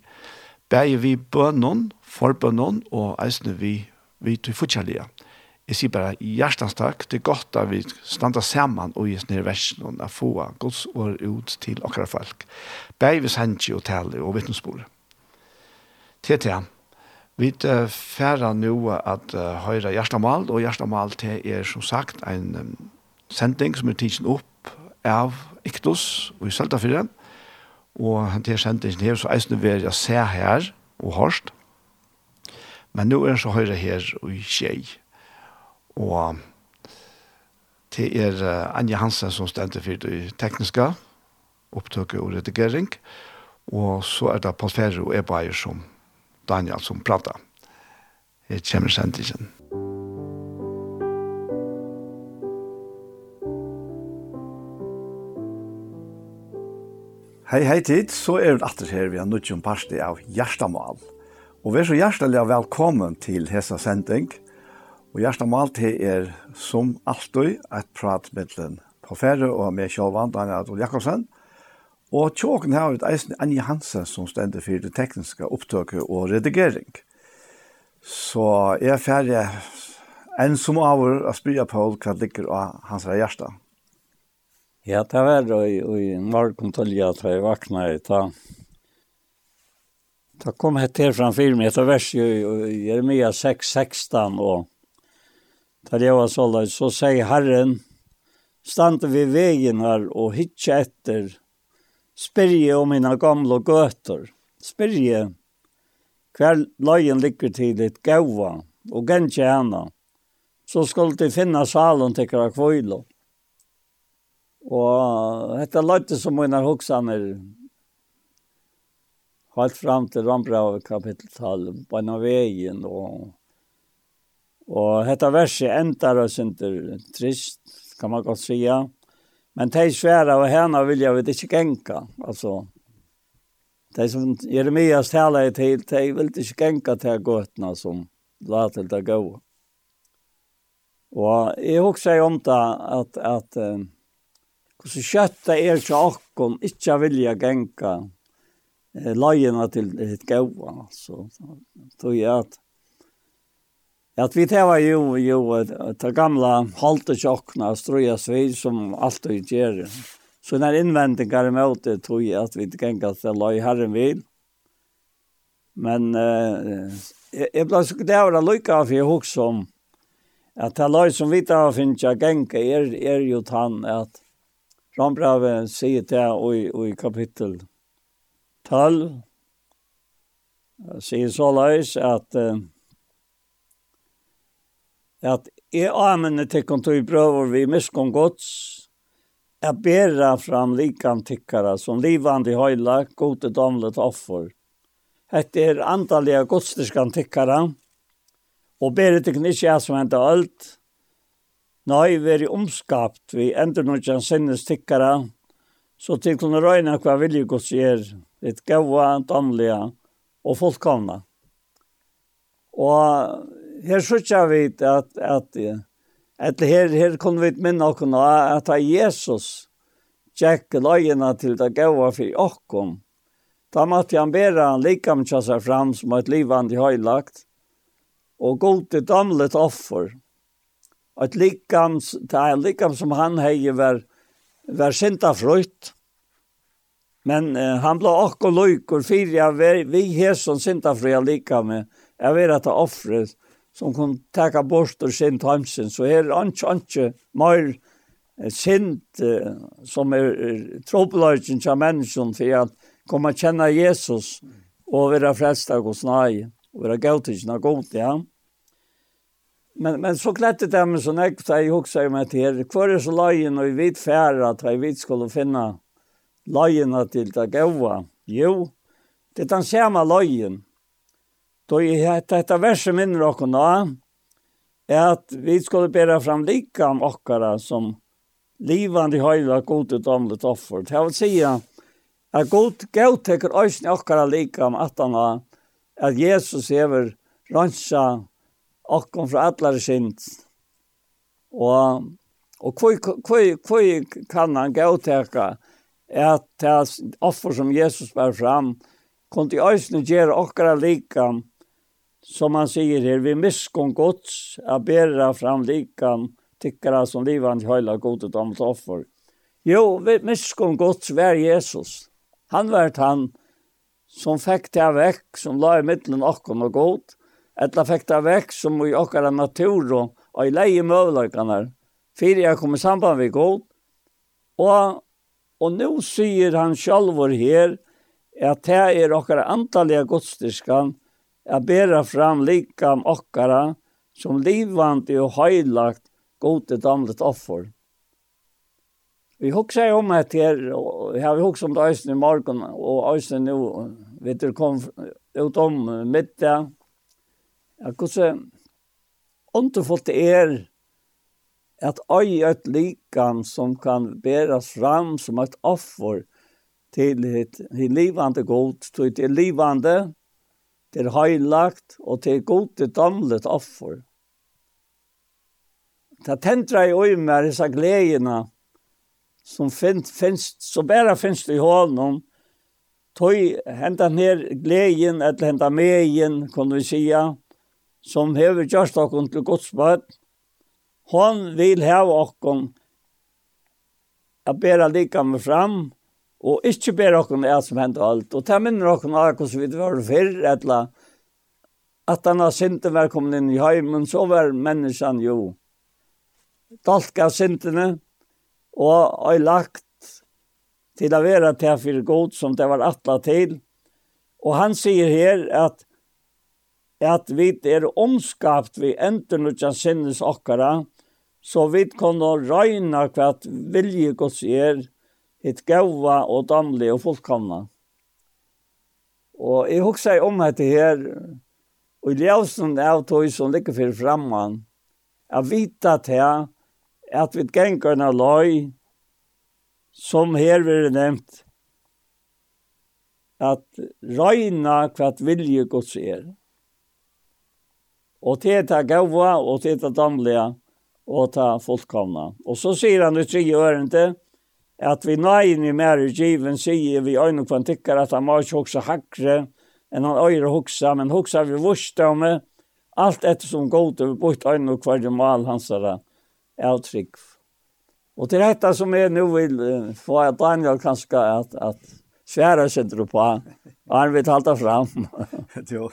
Begge vi bønnen, forbønnen og eisne vi, vi til fortjellige jeg sier bare hjertens takk. Det er godt at vi standa saman og gis nere versen og få gods år ut til akkurat folk. Begge vi sender og tale og vittnesbordet. Til til Vi færa nå at uh, høyre hjertemal, og hjertemal til er som sagt en um, sending som er tidsen opp av Iktus og i Søltafyren. Og han til sendingen her så eisne vil jeg se her og hørst. Men nå er han så høyre her og i Kjei. Og til er uh, Anja Hansen som stendte for det tekniske, opptøket og redigering. Og så er det Paul Ferre og Ebaier som Daniel som prater. Jeg kommer sendingen. Hei, hei tid, så er vi atter her vi har nødt til en parste av Gjerstamal. Og vær så hjertelig velkommen til Hesa Sending. Hei Og hjertet om alt det er som alltid et prat mittelen på ferie og med Kjølvan, Daniel Adol Jakobsen. Og tjåken har vi et eisen Anja Hansen som stender for det tekniske opptøket og redigering. Så jeg er ferdig en som avur å spyrre på hva det ligger av hans hjerte. Ja, det var det i morgen til jeg at jeg vakna i ta. Da kom jeg til framfyr meg etter vers i Jeremia 6, 16 og Da jeg var så løy, så sier Herren, stande vi vegen her og hitje etter, spyrje om mina gamla gøter, spyrje hver løyen ligger til ditt gaua, og gentje henne, så skulle de finne salen til hver kvøylo. Og dette løyte som mina hoksaner, Halt fram til Rambrau kapittel 12, på en av veien, og Og dette verset endar oss inte trist, kan man godt sige. Men de svära og henne vill jag ikke genka. Altså, de som Jeremias taler i tid, de vil ikke genka til gåtene som la til det gå. Og jag också om det at, at Hvordan kjøttet er ikke akkurat, ikke vilja genka eh, lajena til det gå. altså. tror jeg at at vi det jo ju ju det gamla haltejockna ströja svid som alltid gjør. Så når innvendinger er med det tror jeg at vi ikke kan se la i herren vil. Men eh, jeg ble så det var lykke av jag också om at det loj som vi tar finns jag gänka er, er jo han at Rambrave sier det i, i kapittel 12 Jeg sier så lös at... eh, at jeg amene tikkum tog prøver vi miskom gods, at bedre fram likan tikkara som livande høyla, gode domlet offer. Hette er andalega godstiskan tikkara, og bedre til ikkje er som enda alt, Nei, veri omskapt vi ender noe kjent sinnes tikkara, så til kunne røyne hva vilje gods gjør, litt gaua, damliga og fullkomna. Og her sørger vi at, at, at her, her kunne vi minne okken at Jesus tjekk løyene til det gøyene for okken. Da måtte han bære han likamtja seg fram som et livande høylagt, og god til damlet offer. Et likam, det er likam som han hei var, var sinta frukt, men eh, han ble okko og fyrir ja, vi, vi her som sinta fria likamet, jeg vil at det offret, som kunne teka bort og sin timesen, så er det ikke, ikke mer sint uh, som er tropeløyken til mennesken for at komme kjenne Jesus og være frelst av hos nei, og være gautisjen av god ja. Men, men så klette det med sånn ek, da jeg hukser meg til hvor er så løyen og i vidt færa, at jeg vidt skulle finne løyena til det gaua? Jo, det er den samme løyen, Då är detta verset minner och nå är att vi skulle bära fram likam ochkara som livande höjda gode omlet offer. Det vill säga att god god teker ösn ochkara om att han att Jesus över ransa och från alla synd. Och och kvoi kvoi kvoi kan han god att det offer som Jesus bär fram kunde ösn göra ochkara likam som han säger her, vi miskon gods a bera fram likan tykkara som livan hela gode om offer. Jo, vi miskon gods var Jesus. Han var han som fick det vekk, som la i middelen okkon og god, eller fick det vekk som i okkara natur og och i leie mövlökarna, fyrir jag kom i samband med god, og Og nu sier han sjálfur her at det er okkara antallega godstiskan, att bära fram likam okkara som livande och höjlagt gode damlet offer. Vi hugsa om att här, och vi hugsar om det östen i morgon, och östen nu, vet du, kom ut om middag. Ja, kusse, underfullt er at öj et likan som kan bäras fram som et offer til et, ett livande god, til ett livande til er heilagt, og til er damlet offer. Det tendrer i øye med disse gledene, som finnes, finnes, så bare finnes det i hånden, tøy henda ner gleden eller henda megen kan vi sija, som hevur gjørst okkum til Guds. Hon vil hava okkum a bera lika med fram Og ikke ber dere det som hendte alt. Og ta minner dere av hvordan vi var før, etla, at han har synden var kommet inn i heimen, så var menneskene jo dalka syndene, og har lagt til å være til for god som det var atla til. Og han sier her at at vi er omskapt vi ender noe som sinnes okkara, så vi kan røyne hva vilje gods er, et gaua og damlig og fullkomna. Og jeg husker om dette her, og i ljøsen av tog som ligger for fremman, jeg vet at her, at vi ganger en løy, som her vil nevnt, at røyna hva vilje gods er. Og til ta gaua, og til ta damlige, og ta fullkomna. Og så sier han i tre ørende, at vi nøyen i mer i given sier vi øyne kvantikker at han må ikke hoksa hakre, enn han øyre hoksa, men hoksa vi vurste om det, vursdomme, allt eftersom god över bort øyne och kvarje mal hans er uttryck. Og til dette som är nu vill få at Daniel kanskje at, at svære sitter dro på. Han vill hålla fram. Jo.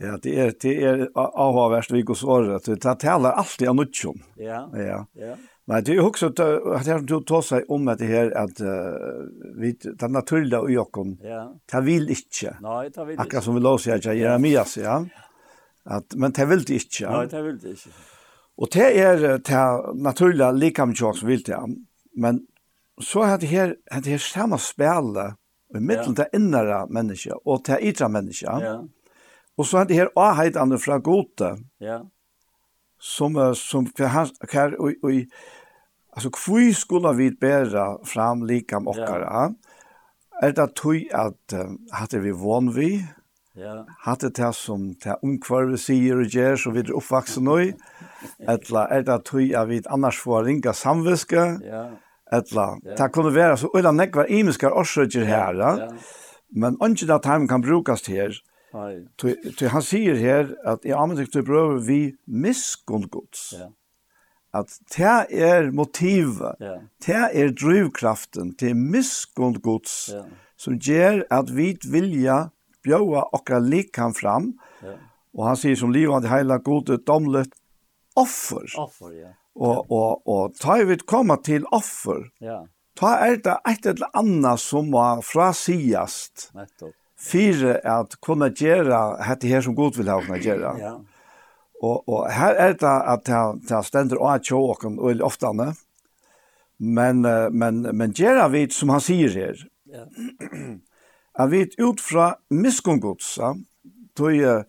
Ja, det er det er avvärst vi går så att det taler alltid om nutjon. Ja. Ja. Ja. Men det är också att att jag tog ta sig om att det här att uh, vi den naturliga i Jakob. Ja. Ta vill inte. Nej, ta vill inte. Akkurat som vi låser jag Jeremias, ja. Att men ta vill inte. Ja. Nej, ta vill inte. Och det är ta naturliga likamjok som vill det. Men så hade det här att det här samma spel i mitten där inre människa och ta yttre människa. Ja. Och så hade det här ahait andra fra gode. Ja. Som som för han och och Altså, hvor skulle vi bære fram likam okkara. Er det tog at uh, hatte vi vån vi? Ja. Hadde det som det omkvarve sier og gjør, så vi er oppvaksen nå. Eller er det tog at vi annars får ringa samviske? Ja. Eller, ja. det kunne være så øyla nekvar imiskar årsøkjer her. Ja. Men ikke at time kan brukast her. Nei. Han sier her at i anmentik til brøver vi miskunngods. Ja at det er motivet, yeah. det er drivkraften, til er miskunn gods, som gjør at vi vilja bjøa okra likan fram, ja. og han sier som livande heila gode domlet offer. Offer, ja. Og, og, og ta vi komma til offer, ja. ta er det et eller annet som var frasiast, Nettopp. fire at kunne gjøre dette her som god vil ha kunne gjøre. ja. Og, og her er det at det, det stender av tjåken og ofte men, men, men gjør vi som han sier her, ja. at vi ut fra miskongodsa, tog,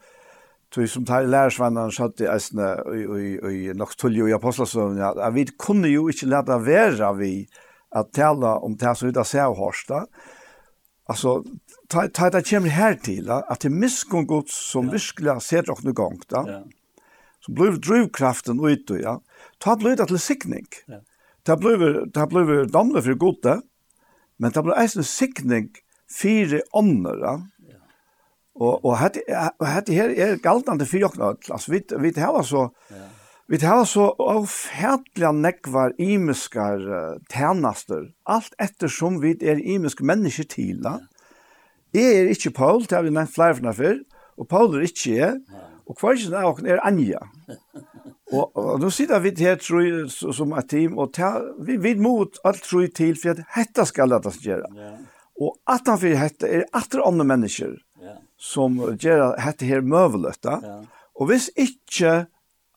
tog som tar lærersvannene satt i eisene og i, i nok tulljo i Ja, at vi kunne jo ikke lete være vi at tala om det som vi da ser hårsta, Alltså ta ta det kommer här till att det miskungods som ja. virkelig setter oss nu gång då. Ja som blir drivkraften ut ja. Ta blir det til sikning. Ja. Ta blir ta blir damle för gode, men ta blir eisen sikning fire ånder, ja. Og og hade hade her er galtande for jokna, altså vi vi det var så ja. Vi tar så avfærdelig nekvar imiskar uh, tænaster, alt ettersom vi er imiske mennesker til. Ja. Jeg er ikke Paul, det har vi nevnt flere for, og Paul er ikke jeg, ja. Og kvarsen av okken er Anja. Og, og nå sitter vi her, tror jeg, som et team, og ta, vi vil mot alt, tror jeg, til, for at dette skal lette gjøre. Ja. Og at han fyrir hette er atre andre mennesker ja. som gjør hette her møvelet. Ja. Og hvis ikke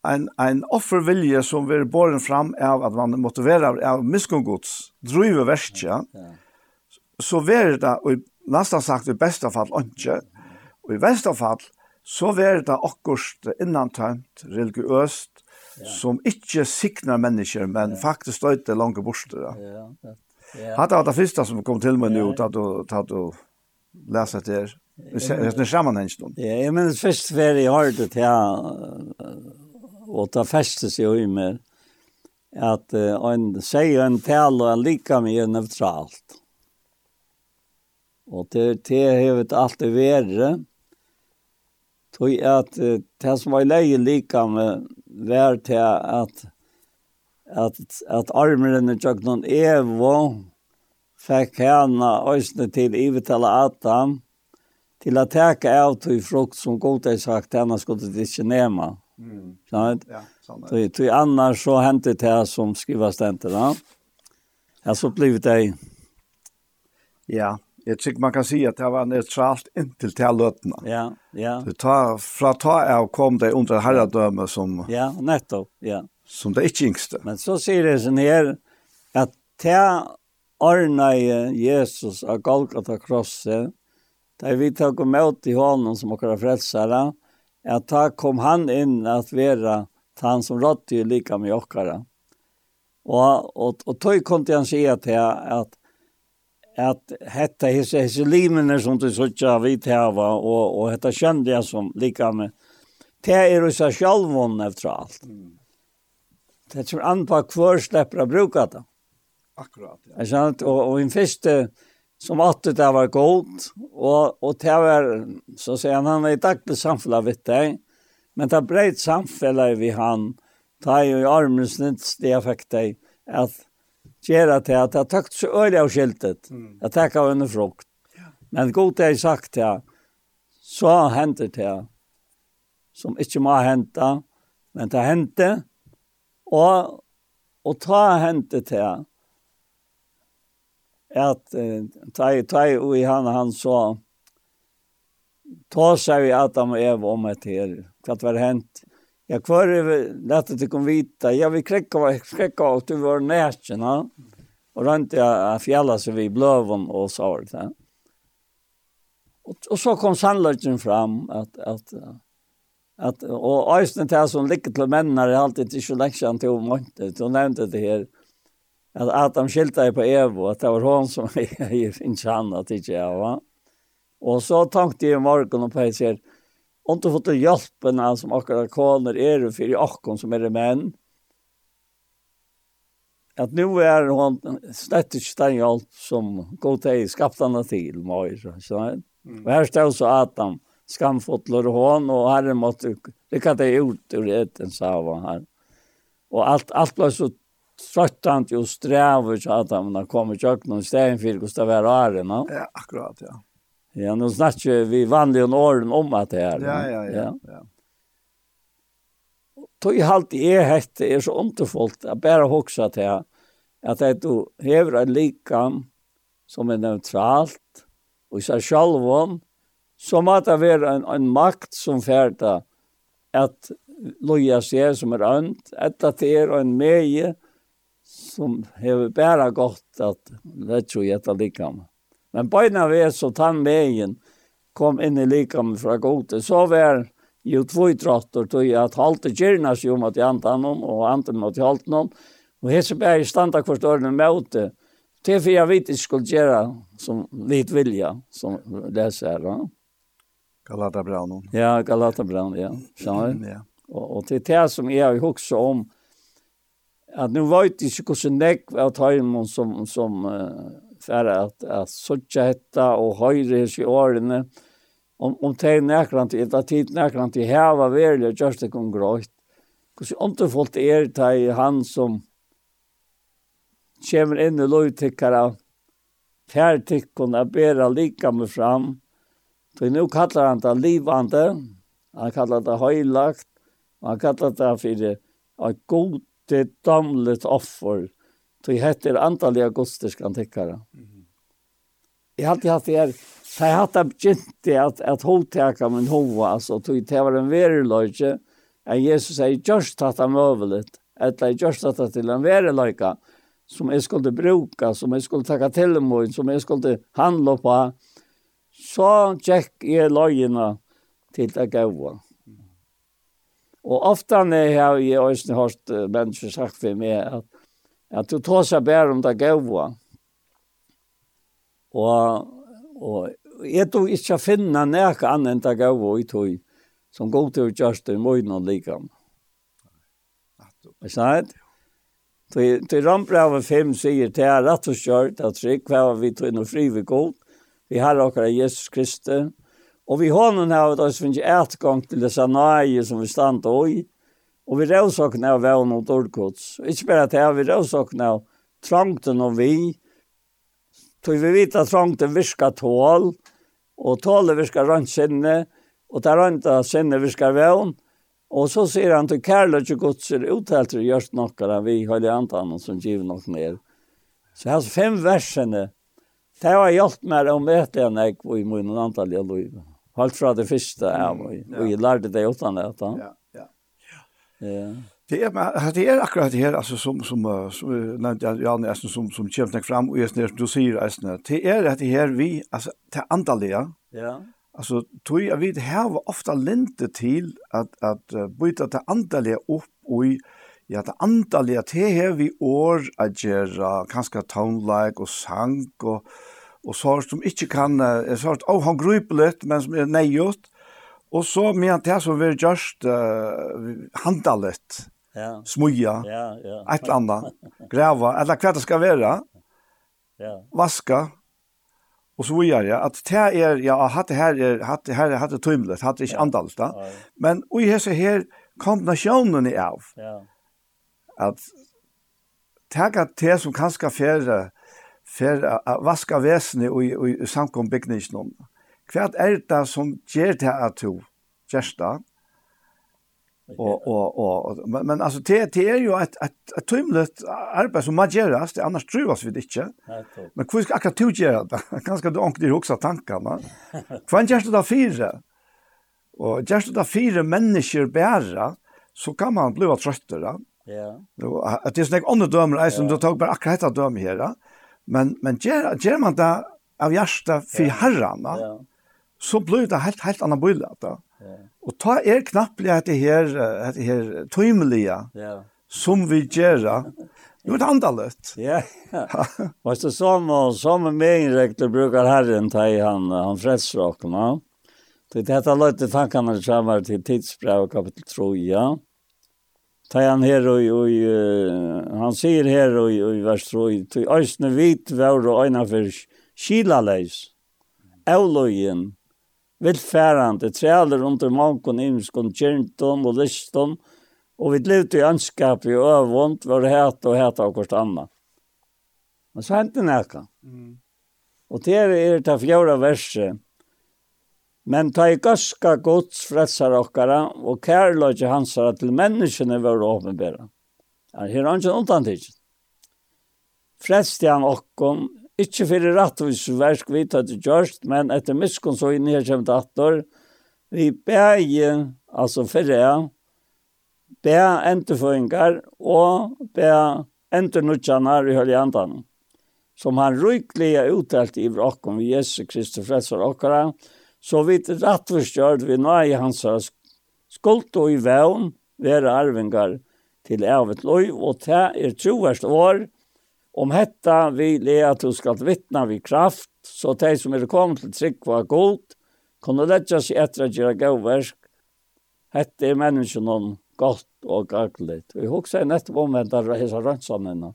en, en offervilje som vil båren fram av at man motiverer av miskongods, driver verskja, ja. ja. så vil det, og i nesten sagt i beste fall ikke, og i beste fall, så vær det akkurat innantømt, religiøst, ja. som ikke sikner mennesker, men ja. faktisk støyte langt bort. Ja. Ja. Ja. Hatt av det første som kom til meg nå, tatt og, tatt og lese etter, Det är sammanhang stund. Ja, før jeg har det til å ta feste seg i med att en säger en tal og en lika med neutralt. Og det det har alltid vært, tog at uh, det som var leie lika med vær til at at, at armeren i tjøkken Evo fikk henne øsne til ivetale Adam til å teke av til frukt som godt er sagt henne skulle det ikke nema. Mm. Sånn? Ja, sånn er det. annars så hendte det som skriver stendet da. Ja, så blir det Ja, jeg tycker man kan säga att det var neutralt inntil til lötna. Ja, ja. Det tar fra ta av kom det under herredømme som Ja, nettopp, ja. Som det ikke yngste. Men så ser det sånn her att ta Arna Jesus av Golgata krosset, da vi tog emot i honom som våra frelsere, att da kom han in att vara han som rådde jo lika med åkara. Och, och, och tog kom till han säga till att at hetta hese hese limene som du søkja vit hava og og hetta skjønde jeg som lika med te er oss sjálvon efter alt. Mm. Det er an på kvar slepper å bruka det. Akkurat. Ja. Jeg skjønt, og, og en første som alltid det var godt, og, og det var, så sier han, han er i daglig samfunnet vidt deg, men det er breit samfunnet vi han, det er jo i armens nytt, det er fikk deg, at gjøre til at jeg takt så øyelig av skiltet. Jeg takk av en frukt. Men godt jeg sagt til, så henter det som ikke må hente, men det hendte, og, og ta hendte til, at tai tai og han han så ta seg vi Adam og Eva om et her. Hva var hent Ja, kvar är lätt att du kan vita. Jag vill kräcka och kräcka och du var nätterna. Och runt jag fjällar så vi blöven och så här. det. Och, och så kom sannolikheten fram att, att, att och just det här som ligger till männen är alltid inte så läxan till omåntet. Hon nämnde det här att Adam skilte på Evo, att det var hon som är inte han att inte jag var. Och så tänkte jag i morgon och på sig, Om du fått av som akkurat koner är för i akkurat som är menn, män. Att nu är hon slett ikke den hjelp som går til skaptarna till Moira. Mm. Och her står så Adam skamfotler hon och herre måtte lykke dig ut ur eten, sa han her. Och allt, allt ble så tröttant och strävigt så Adam han kom i kjøkken og stegen for hvordan det var Gustav no? Ja, akkurat, ja. Ja, nu snackar vi vanliga åren om att det här. Ja, ja, ja. ja. Tog i alltid i er hette är så underfullt att bara huxa till att att det du hever en likam som er neutralt og i sig själv så må det være en, en makt som ferda at loja seg som er ønt, etter at det er en meie som hever bara godt at det tror jag etter likam. Men bøyna vi så tann vegen kom inn i likam fra gode. Så var jo tvoi trottor tog at halte kyrnas jo mot jantanon og anten mot jaltnon. Og hese bæg standa kvart ørne møte. Det er for jeg vet ikke skulle gjøre som litt vilja, som leser her. Ja? Galata Galatabran. Ja, Galata Galatabran, ja. Skjønner du? ja. Og, og til det som jeg har hukset om, at nu vet jeg ikke hvordan jeg var tøymon som, som uh, för att att söka detta och höra i sig årene om om te närkrant i att tid närkrant i här var väl just det kom grått. Hur så inte folk är ta han som kommer in i lojtickare färdikkon att lika med fram. Så nu kallar han det livande, han kallar det höjlagt, han kallar det för ett god damlet offer Så hett er andaliga godstiskan tyckare. Mm. Jag har alltid hatt det her. Så jeg har haft det begynt at att hålltäka min hova, altså, tog det var en verilöjtje, en Jesus sier, «Gjørst att han överligt, eller gjørst att han til en verilöjka, som jeg skulle bruka, som jeg skulle tacka til meg, som jeg skulle handla på, så tjekk jag löjerna til det gode. Og ofte när jeg, har jag har hört mennesker sagt for meg at, at du tar seg bare om det gøyva. Og, og jeg tror ikke å finne nek annet enn det gøyva i tog, som går til å gjøre det i morgen og likam. Ikke sant? Til, til Rambrave 5 sier til her rett og kjørt at trygg hva vi tog inn og fri ved god. Vi har akkurat Jesus Kristus. Og vi hånden har vi da som ikke et gang til det sanaie som vi stand og i Og vi råsakene av vevn og ordkots. Ikke bare til jeg, vi råsakene av trangten og vi. Så vi vet at trangten virker tål, og tålet virker rønt sinne, og det rønta sinne virker vevn. Og så sier han til kærlighet og godser uthelter til gjørst nokkara vi høyde antanen som giver nok mer. Så hans fem versene, det har hjulpet meg å møte en jeg i min antall jeg lov. Halt fra det første, ja, og jeg lærte det uten det. Ja. Ja. Det men det er akkurat det her altså som som som nej ja nästan som som kämpar fram og jeg när du sier alltså det er at det her vi altså det andaliga. Ja. altså, tror jag vet här var ofta lente at, at uh, byta det opp og i ja det andaliga det her vi år att göra kanskje tone-like og sang og, og sort som ikke kan uh, sort oh han gruper litt, men som er nejot Og så med det som vi just uh, handalet, ja. smuja, ja, ja. et eller annet, grava, eller hva det skal være, ja. vaska, og så videre, ja. at det er, ja, hatt det her er, hatt det her er, hatt det tøymlet, hatt det ikke andalt, da. Men og i hese her kombinasjonen er av, ja. at tega det som kan kanskje fer fer vaska vesene og i samkombygningen hva er det som gjør det at du gjør det? Og, og, og, men, men altså, det, det er jo et, et, et tøymlet arbeid som må gjøres, det annars trues vi det ikke. Men hvor skal akkurat du gjøre det? Ganske du ångte ångter også tankene. Hva gjør du da fire? Og gjør du da fire mennesker bære, så kan man bli trøttere. Ja. At det er sånn andre dømer, jeg som du tar bare akkurat dette dømer her. Men, men gjør, gjør man det av hjertet for herrene? Ja så blir det helt, helt annan bøyle. Da. Ja. Og ta er knappelig at det her, at det her tøymelige, ja. som vi gjør, jo det andre løtt. Ja, ja. Og det som, som megenrektor brukar herren ta i han, han fredsråkene, det er dette løtt i tankene som var til tidsbrev kapitel 3, ja. Ta han her og, og han sier her og, og i vers 3, til øsne vit vær og øyne for skilaleis, avløyen, vilfærande trealer under mankon imskon kjernton og liston, og vi levde i anskap i øvund, var hæt og het av hvert annet. Men så hendte nekka. Mm. Og det er det fjorda verset. Men ta i gaska gods frelsar okkara, og kærløyge hansara til menneskene var åpenbæra. Her er han ikke undantidig. Frelste han okkom Ikke for rettvis versk vi tatt i gjørst, men etter miskunn så inn her kjemt attor, Vi bæger, altså for jeg, bæ enterføringar og bæ enternutjanar i høljantan, som han ryklig er uttalt i vrakken ved Jesu Kristus frelser okkara, så vidt rettvis kjørt vi nå i hans skuld og i vevn, være arvingar til evet løy, og det er troverst år, Om hetta vi le at du skal vittna vi kraft, så de som er kommet til trygg var god, kunne letja seg etter at gjøre gavverk. Hette er menneskjen om godt og gaglet. Vi husker nettopp omvendt av hese rønnsannene.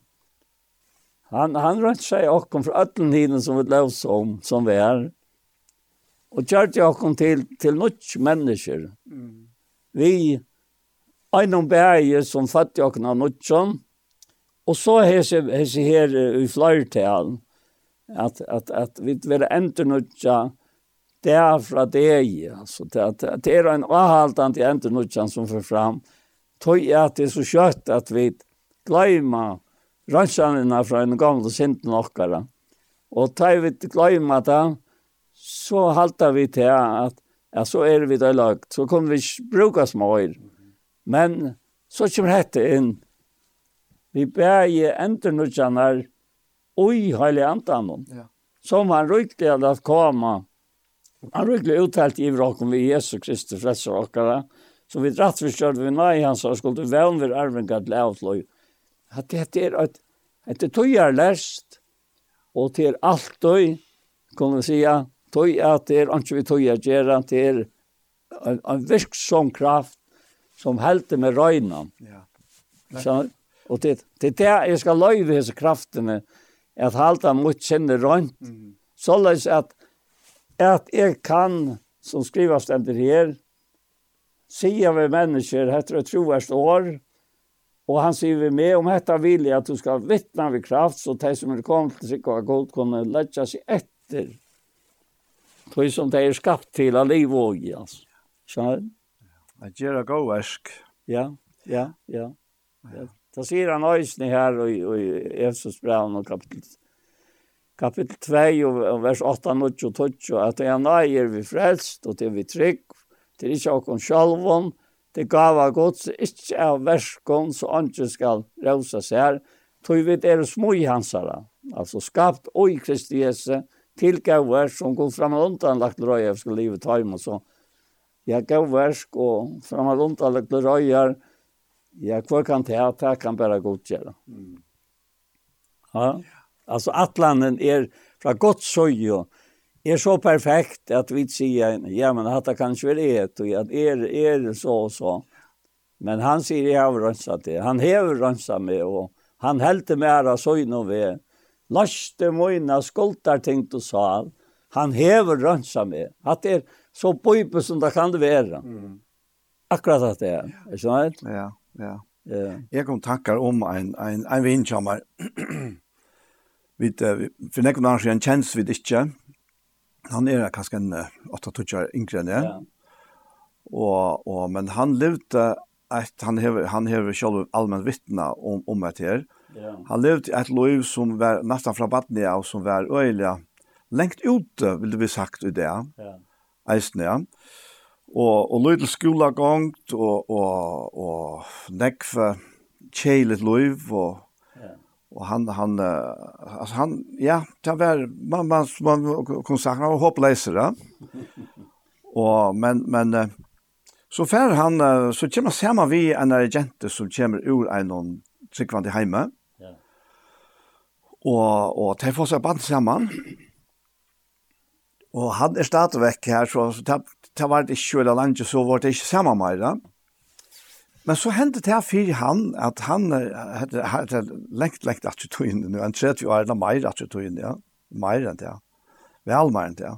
Han, han rønt seg okkom fra ötlen tiden som vi løs om, som vi er. Og kjørte okkom til, til nutts mennesker. Mm. Vi, einom bæge som fattig okkom av nutsjon, Og så hese hese her i flertalen at at at vi vil enda nutja der fra deg altså at at det er en avhaltant i enda som för fram tøy at det er så skjøtt at vi gleima ransanina fra en gamle sinten okkara. Og tar vi gleima det, så haltar vi til at ja, så er vi det lagt, så kommer vi ikke bruka små Men så kommer dette inn, vi bæje enternutjanar ui heilig antanum. Ja. Som han ryklig hadde at koma. Han ryklig uttalt i vrakum vi Jesus Kristus frelser okkara. Så vi dratt vi vi nei hans og skulle vevn vi arvingar til avtløy. At det er att det tøyar lest og til alt døy kan vi sija tøy at det er ikke vi tøyar gjerra det er en, en virksom kraft som helte med røyna. Ja. Så Og det, det er der jeg skal løyve hese kraftene, at halta mot kjenne rønt, mm. såleis at, at jeg kan, som skriver ender her, sier vi mennesker, heter det troverst år, og han sier vi med, om dette vil jeg at du skal vittna ved kraft, så de som er kommet til sikk og godt kunne letja seg etter, tog som de er skapt til av liv og i, altså. Skjønner? At gjøre god Ja, ja, ja. ja. Da sier han øysene her i, i Jesus brev og kapitel, kapitel 2 og, og vers 8, 9 og 12, at det er nøyer vi frelst og til vi trygg, til ikke åkken sjalvån, til gava gods, ikke av verskån, så andre skal røse seg her, tog vi det er smøyhansere, altså skapt og i Kristi Jesu, til gaver som går fram og undan lagt røy, jeg skal livet ta imot så. Ja, gaver og fram og undan lagt røyer, Ja, hva kan det ha? det kan bara godkänna. Mm. Ja. Alltså atlanen är från gott sojo är så perfekt att vi sier, ja men dette kan ikke være et, og at att är är så og så. Men han sier, jeg har rensat det. Han har rensat med, och han hällde mera noe vi. Laste mojna skoltar tänkt du sa han har rensat med. Att det er så bøype som det kan det vara. Mm. Akkurat at det är. Är så rätt? Ja. Ja. Ja. Jag kom tackar om en en en vinchammar. vid for några år sedan chans vid inte. Han är kanskje en 8 touchar yngre Ja. Och och men han levde att han har han har själv allmenn vittna om om det her. Ja. Han levde ett liv som var nästan från Batnia och som var öjliga längt ute vill det bli sagt i det. Ja. Eisne, ja og og lítið skúla gongt og og og nekva kjelit løv og ja. og han han altså han ja, ta var man man, man kon sakna og hoppleiser da. og men men så fer han så kommer saman vi ein jente som kommer ur ein tryggvandi heime. Ja. Og og tær får seg band saman. Og han er stadigvæk her, så, så det var det ikke kjøla landet, så var det ikke samme mer. Men så hendte det her for han, at han hadde lengt, lengt at du tog inn, nå, en 30 år, eller mer at du tog inn, ja. Mer enn det, vel mer enn det,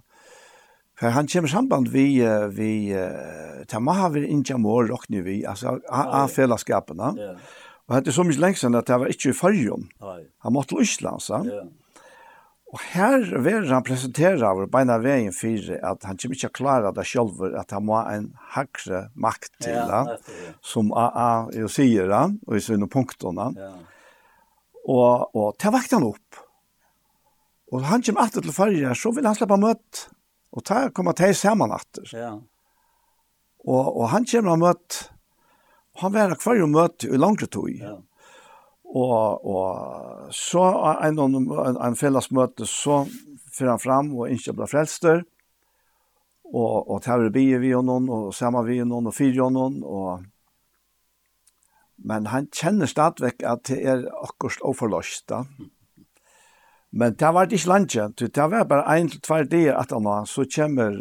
For han kommer samband vi, vi ta må ha vi ikke mål råkne vi, altså av fellesskapene. Ja. Og det er så mye lengst siden at det var ikke i fargen. Han måtte til Øsland, sant? Ja. Og her vil han presentere av beina veien fire at han kommer ikke klare det selv, at han må ha en hakre makt til ja, det, som AA jo sier han, og i sånne punktene. Ja. Og, og til vakt han opp. Og han kommer alltid til farger, så vil han slippe møtt. Og ta kommer til sammen alltid. Ja. Og, og han kommer og møtt, og han var hver jo møtt i langre tog. Ja. Og, og så en, en, en felles møte så fyrer han fram og ikke ble frelster. Og, og tar vi vi og noen, og sammen vi og noen, og fyrer og noen, og men han kjenner stadigvæk at det er akkurat overløst da. Men det var ikke lanje, det var bare en til tvær dager at han var, så kommer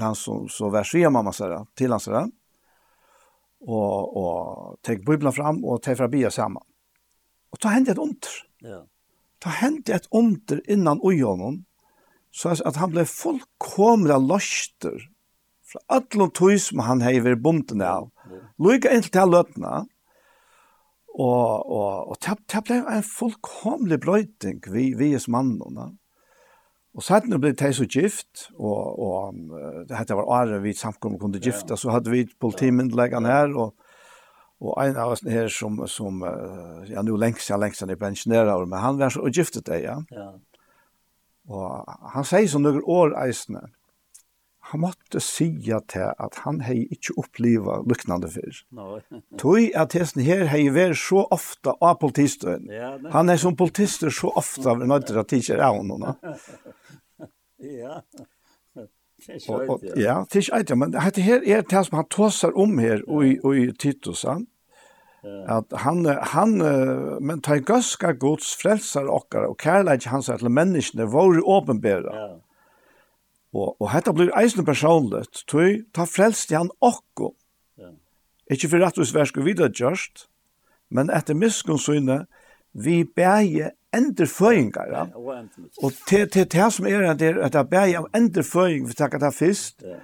han som, som var skia mamma sara, til han sara, og, og tek bibelen fram og tek fra bia sammen. Og ta hendte et under. Ja. Ta hendte et under innan ujonen, så at han ble fullkomra løster fra alle tog som han hever bunden av. Ja. Lykke inn til løtene, og, og, og det ble en fullkomlig brøyting vi, vi som mannene. Og så ble det så gift, og, og det hette var året vi samkommet kunne gifta, så hadde vi politimyndelagene her, og Og en av oss her som, som ja, nå lengst siden, lengst siden er pensjoneret, men han var så og giftet det, ja. ja. Og han sier som noen år eisene, han måtte sige til at han hei ikke opplivet lyknande før. No. Tøy at hesten her hei vært så ofta av politistøyen. Ja, han er som politister så ofta vi nødt til at tidsjer av henne. Ja. Og, og, ja, tidsjer av henne. Men dette her er det som han tåser om her og i, og i Titus, han. At han, han, men ta i Guds gods frelsar okkar, og kærleik hans er til menneskene, våre åpenbæra. Ja. Og, og dette blir eisen personligt, tog ta frelst han okko. Ja. Ikke for at vi skulle videre gjørst, men etter miskunnsynet, vi bæger enderføyingar. Ja, og til det som er det, at det bæger enderføying, vi takker det først, ja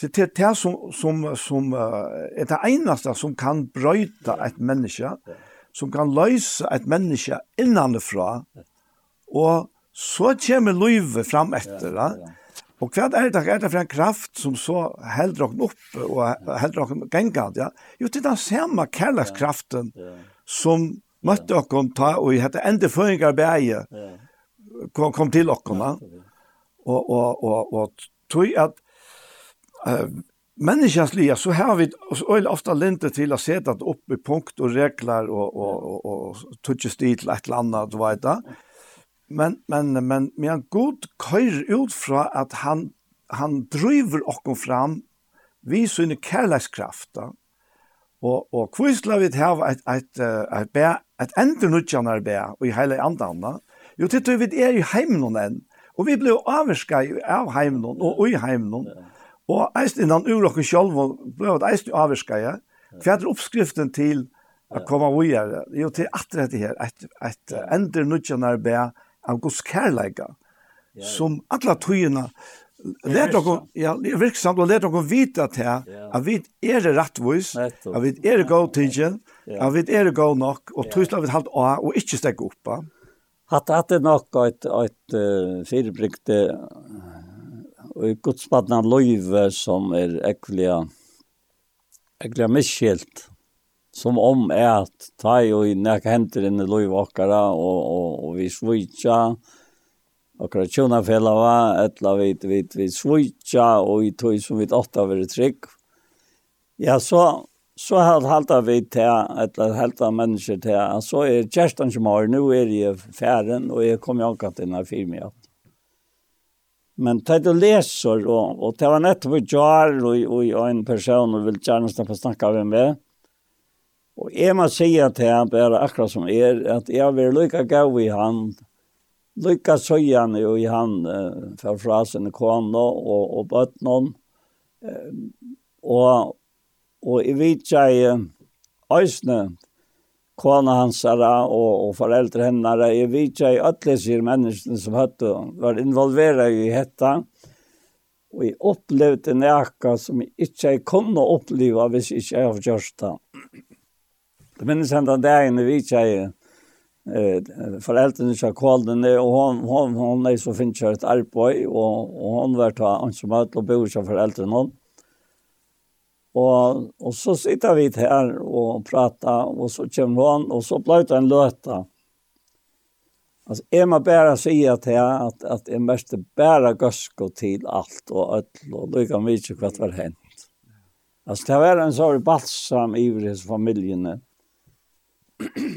Så det er det som, som, som er det eneste som kan brøyta et menneske, som kan løse et menneske innanfra, og så kommer livet fram etter. Ja. Og hva er det, er det for en kraft som så helder dere opp, og helder dere gengad, ja? Jo, det er den samme kærlighetskraften som møtte dere ta, og i hette endeføringarbeie kom, kom til dere. Og, og, og, og, og tog at uh, människansliga så har vi öl ofta lente till att sätta upp i punkt och regler och och och, och touches til et eller annat vet det. Men men men men god kör ut från att han han driver oss fram vi syne kärlekskraft och och kvistla vi har ett ett ett bär ett ändå nutjarna bär och i hela andra Jo, det vi er i heimen enn, og vi ble avvarska av heimen og i heimen, Og eist innan urokken sjálf, og blei at eist avvirska, ja. Hva er oppskriften til å komme videre? Jo, til at det her, et, et endre nudjan arbeid av Guds kærleika, som alla tøyina Let dere, ja, det er virksamt, og let dere vite til at vi er rettvis, at vi er god tidsen, at vi er god nok, og tøysla vi halvt av, og ikke stekke oppa. Hatt hatt er nok et, et uh, fyrirbringte og i godspadna løyve som er ekvelia, ekvelia miskjelt, som om er at ta i og nekka henter inn i løyve okkara, og, og, og vi svitja, okkara tjonafellava, etla vi, vi, vi svitja, og i tog som vi åtta vare trygg. Ja, så, så halda vi til, etla halta mennesker til, så er kjerstan som har, nu er jeg færen, og jeg kom jo akkurat inn i firmjatt. Men det du leser, og, og det var nettopp i jar, og, og, og en person og vil gjerne snakke, snakke med meg. Og jeg må si at jeg bare akkurat som er, at jeg vil lykke gav i han, lykke søgjene jo i han, uh, for fra sin kone og, og bøttene. Uh, og, og jeg vet ikke, Øysene, kona hansara og, og foreldre hennara. Jeg vet i alle sier menneskene som hadde, var involveret i dette. Og jeg opplevde noe som jeg ikke kunne oppleve hvis jeg ikke har gjort det. Det minnes enda dagen jeg vet ikke eh, foreldrene til kålene, og hon, hon, hon er så finnes jeg et arbeid, og, og hun var ta ansvarlig og bo ikke foreldrene henne. Og, og så sitter vi her og prater, og så kommer han, og så blir det en løte. Alltså är man bara si at jeg, att att jeg mest bare gøske till allt och alt, och då kan vi hva vad var hänt. Alltså det var en sånn balsam i hos familjen.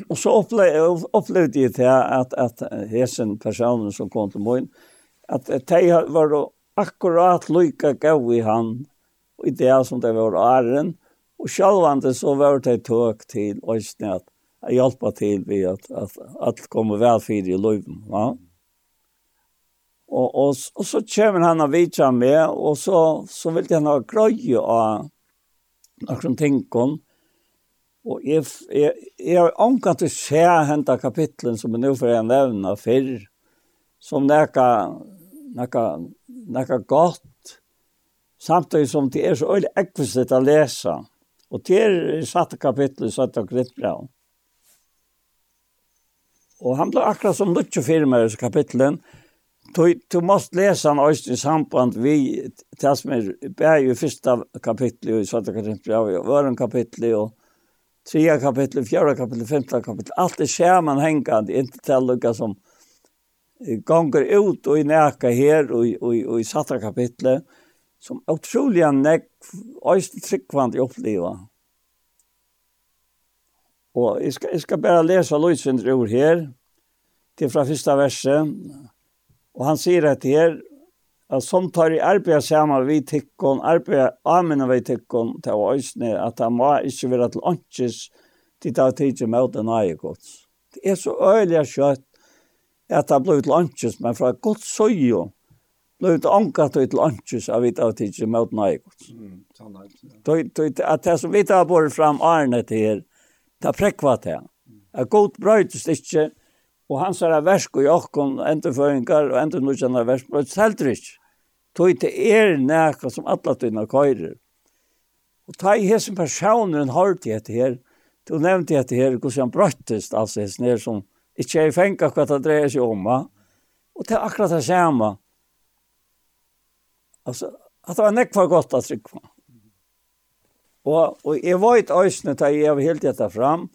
och så opplevde upplevde jag att att at hesen personen som kom till mig att de var akkurat lika gav i han i det som det var æren, og sjálvande så var det tøk til Øystein at hjelpa til vi at, at alt kommer vel fyrir i løyven. Ja? Og, og, og så kommer han og vidtja med, og så, så vil han ha grøye av noen tingene, Og jeg, jeg, jeg har omkant til å se hentet kapitlen som er nå for jeg nevne før, som nekka, nekka, nekka godt samtidig som det er så øyelig ekvistet å lese. Og det er i satte kapittel i satte grittbrev. Og han ble akkurat som Lutje firma i kapittelen. Du, du måst lese han også i samband vi, det som er bare i første kapittel i satte grittbrev, og våren kapittel og tredje kapittel, fjerde kapittel, femte kapittel. Alt er skjermanhengende, ikke til lukka som ganger ut og i næka her og, og, og i satte kapittelet som utrolig näck øyne tryggvand i oppleva. Og jeg skal, jeg skal bare lese Løysens ord her, til fra første verset. Og han sier at her, at som tar i arbeid sammen vi tikkon, arbeid amene vi tikkon til å øyne, at han må ikke være til åndsjes til å tidsje med den eie gods. Det er så øyelig skjøtt at han ble til åndsjes, men fra gods søye, blivit ankat til lunches av ett av tidigt mot Nikegods. Mm, sant. Att det som vi tar bort fram Arne her. ta präkvat här. Ett gott bröjtest inte och hans här värsk och jag kom inte og och inte nu känner värsk på Seltrich. Tog det är näka som alla tydna körer. Och ta i hesen personen har det här. Du nevnte det her hur han brøttest altså hesen som inte är fänka kvart att dreja sig om. Och det är akkurat det samma Altså, at det var nekva gott att trycka. Og, og jeg var ett ösnet jeg jag helt detta fram.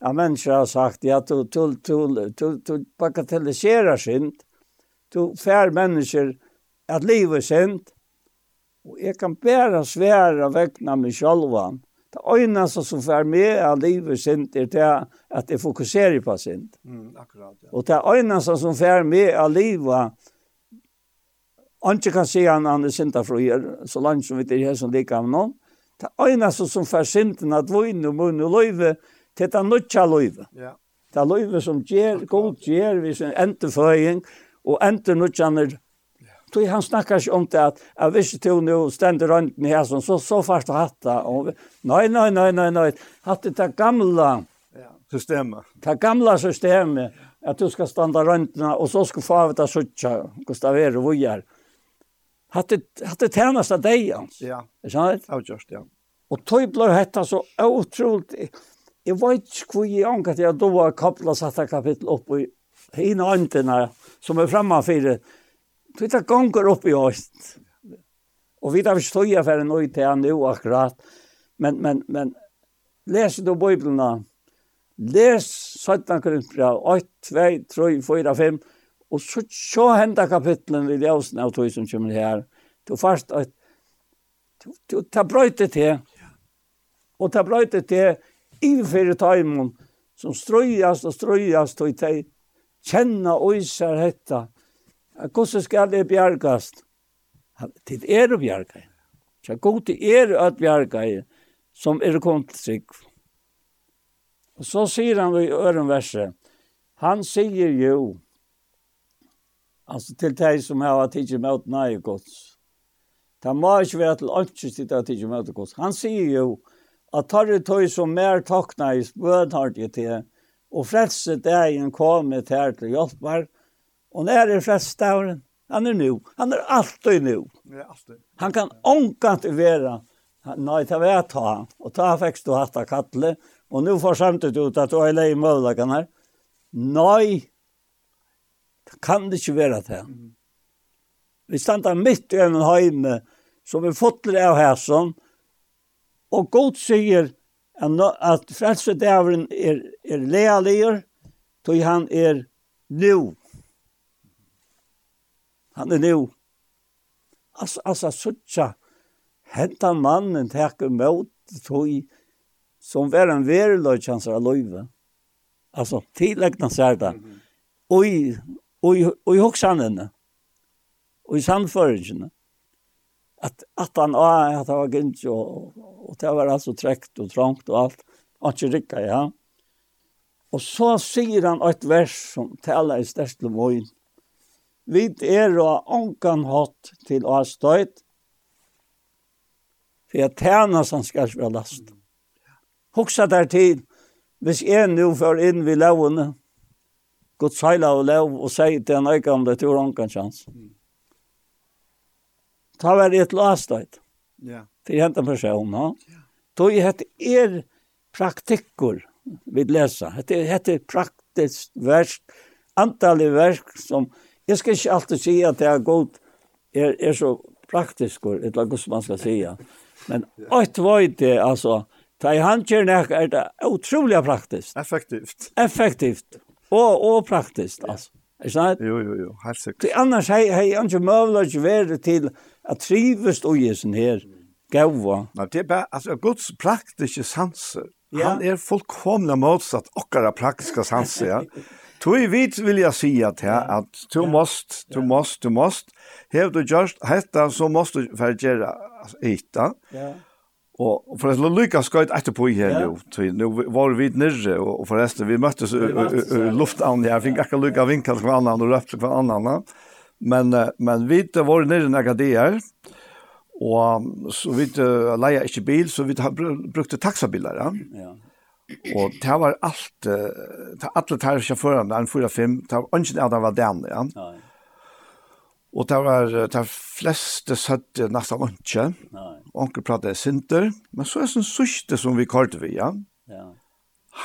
Ja människor har sagt ja du du, du, du, du bagatelliserar synd. Du fär människor att livet synd. Och jag kan bära svära väckna mig själva. Det öjnaste som för med av livet synd är det att jag fokuserar på synd. Mm, akkurat. Ja. Og det öjnaste som fær med av livet Anki kan si han han är synda fröjer, så langt som vi er her som liker av noen. Det ena som, fær sinten at att og munn og och til det är nötja. Ja. Det er löjve som ger, god ger, vi som enter og och enter nötjaner. Tog han snackar ikke om det at jag visste till nu ständer runt med her, så, så fast och hatta. Och, nei, nei, nei, nei. nej. Hatte det gamla Ja. systemet. Det gamla systemet. At du skal standa runt og så skal få av det suttja. hvordan det er, og hvor hatt det tjernast av deg hans. Ja, avgjørst, ja. Og tøy hetta så utrolt. Jeg vet ikke hvor jeg anker til at var kapla satt av kapittel opp i hina øntene som er fremme for det. Det ganger opp i høst. Og vi tar ikke tøy for en øy til han nå akkurat. Men, men, men, les du bøyblene. Les 17 Korinthbrev 8, 2, 3, 4, 5 Og så, så henda kapitlen i jævsen av tog som kommer her. Du fast at du, du ta brøyte til og ta brøyte til innfyrir taimon som strøyast og strøyast og teg kjenna oisar hetta. Hvordan skal det bjergast? Til er å bjerga. Så god til er at bjerga som er kommet til sig. Og så sier han i ørenverset, han sier jo, Alltså till dig som har tidigt mot nej Guds. Det må ikke være til ønske sitt at ikke møte Guds. Han sier jo at tar det tog som mer takna i spødhartig til, og frelse dagen kommer til her til hjelpar, og når er frelse frelstavren? Han er nu. Han er alltid nu. Han kan ångkant være, nei, ta vet ta, og ta fikk du hatt av kattle, og nu får samtidig ut at du er lei i møvlagan her. Nei, Det kan det ikke være det. Vi standa mitt i en heime som vi fotler av hæsson, og god sier at frelsedavren er, er lealiger, tog han er nu. Han er nu. Altså, altså, suttja, henta mannen teker mot tog som var en veriløy kjanser av løyve. Altså, tillegna seg det. Oi, og i, og i hoksanene, og i samføringene, at, at han var, at han var gynt, og, og det var altså trekt og trangt og alt, og ikke rikka, ja. Og så sier han et vers som taler i største mån, Vi er og ankan hatt til å ha støyt, for jeg tjener som skal ikke være last. Hoksa der tid, hvis jeg nå får inn ved lovene, Gud seila og lov og sier til en øyke om det til kan kjans. Ta var et lastøyt. Ja. Til hent en person, Ja. Då är det er praktikkor vi lesa. Det heter praktiskt verk, antallig verk som, jag skal inte alltid säga at det er god, er, er så praktiskor, et eller annet man skal säga. Men ett var det, altså, ta i handkjerne er det otroligt praktiskt. Effektivt. Effektivt og, og praktisk, altså. Er sant? Jo, jo, jo, helt sikkert. Annars har hei ikke mulig å være til at trives og gjesen her, Gauva. Nei, det er bare, altså, Guds praktiske sanser, ja. han er fullkomlig motsatt okkara praktiske sanser, ja. Tui vit vil jeg si at her, at du måst, du måst, du måst, hev du gjørst, hetta, så måst du fergjera ita, ja. Og for forresten, Lukas skøyt etterpå i her, jo. Nå var vi nirre, og forresten, vi møttes i luftavn her. Fikk akkurat Lukas vinket hver annan og røpte hver annan, Men, men vi var nirre nekka det her. Og så vi leia ikke bil, så vi brukte taxabilar, ja. Og det var alt, alle tar sjåførene, en 4-5, det var ikke det var den, ja. Nei Og det var de fleste søtte nesten ikke. Onkel pratet sinter, men så er det sånn sørste som vi kallte vi, ja. ja.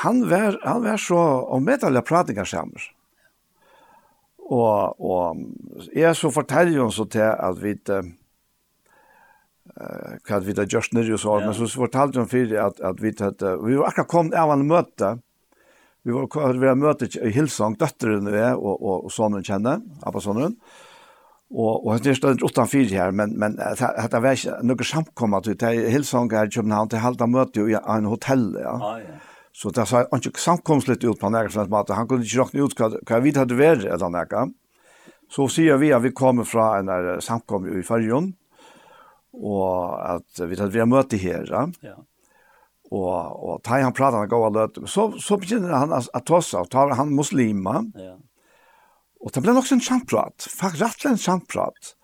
Han var, han var så om omedelig pratinger sammen. Og, og jeg så forteller jo så til at vi uh, hva vi da gjort nere og så, ja. men så fortalte hun fyrir at, at vi hadde, vi var akkurat kommet av en møte, vi var, vi var møte i Hilsong, døtteren vi og, og, og sonen kjenner, Abba sonen, mm Og og det står utan fyr her, men men det har varit några samkomma er Hilsong her i København Köpenhamn till møte jo i en hotell ja. Ah, ja. Så det sa han inte samkomstligt ut på nära för att han kunne ikke råkne ut hva, hva vi hadde vært eller något. Så sier vi at vi kommer fra en där samkom i Färjön og at vi hadde vært møte her, ja. Ja Og, og da han pratar gå och løte, så så begynner han att tossa och tar han muslima. Ja Og det ble nok en samprat, faktisk rett en samprat.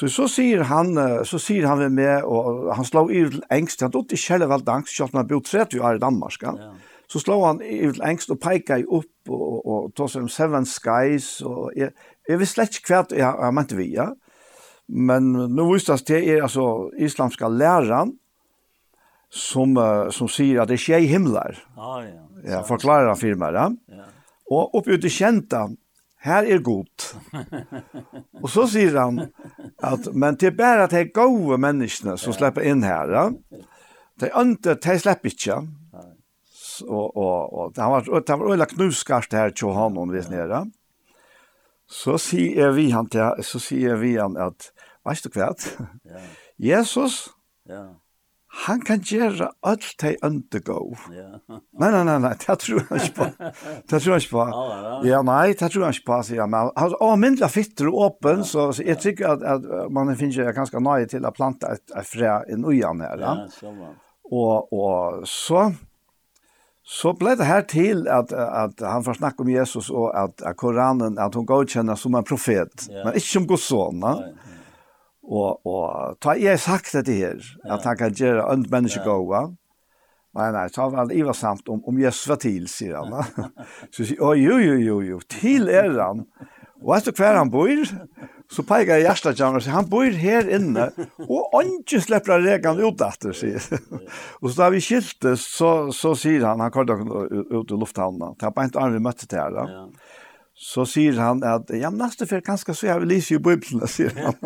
Så så sier han, så sier han med, meg, og han slår i til engst, han dotter ikke heller veldig angst, selv om han bor 30 år i Danmark. Ja. Så slår han i til engst og peker i opp, og, og, og tar seg om Seven Skies, og jeg, jeg visste slett ikke hva jeg, jeg mente vi, ja. Men nå visste jeg det er altså islamska læreren, som, som sier at det er ikke himlar. Ah, ja. ja, forklarer han firmaet, ja. ja. Og oppe ute kjente han, här är gott. och så säger han att men det er bare att det är gode människor som slipper in här. Ja? Det är inte, det ikke. inte. og, och, och, han var, det var öjla knuskarst här till honom vis nere. Så sier vi han til, så sier vi han at, veist du hva? Ja. Jesus, ja han kan gjøre alt det inte gå. Ja. Nej nej nej, nej det tror jag ikke på. Det tror jag ikke på. Ja nej, det tror jag ikke på sier han. men han om mindre fitter og öppen så, så jag tycker att, att man finns ju ganska nöjd till att planta et, ett frö i nyan her. Ja, så man. Och och så Så blev det her til att, att han får snacka om Jesus och att, at Koranen, att hon godkjenner som en profet, ja. men ikke som Guds son. Nej. Og, og ta jeg sagt dette her, at han kan gjøre ønt menneske ja. gåa, Nei, nei, ta vel det iva samt om, om Jesus var til, sier han. så sier han, jo, jo, jo, jo, til er han. Og vet du hver han bor? Så peker jeg hjertet til han og sier, han bor her inne, og ikke slipper han regan ut etter, sier Og så da vi skiltes, så, så sier han, han kom ut i lufthavnen, til han bare ikke annet møtte til her. Ja så sier han at ja, men neste fyr, kanskje så jeg vil lise i Bibelen, sier han.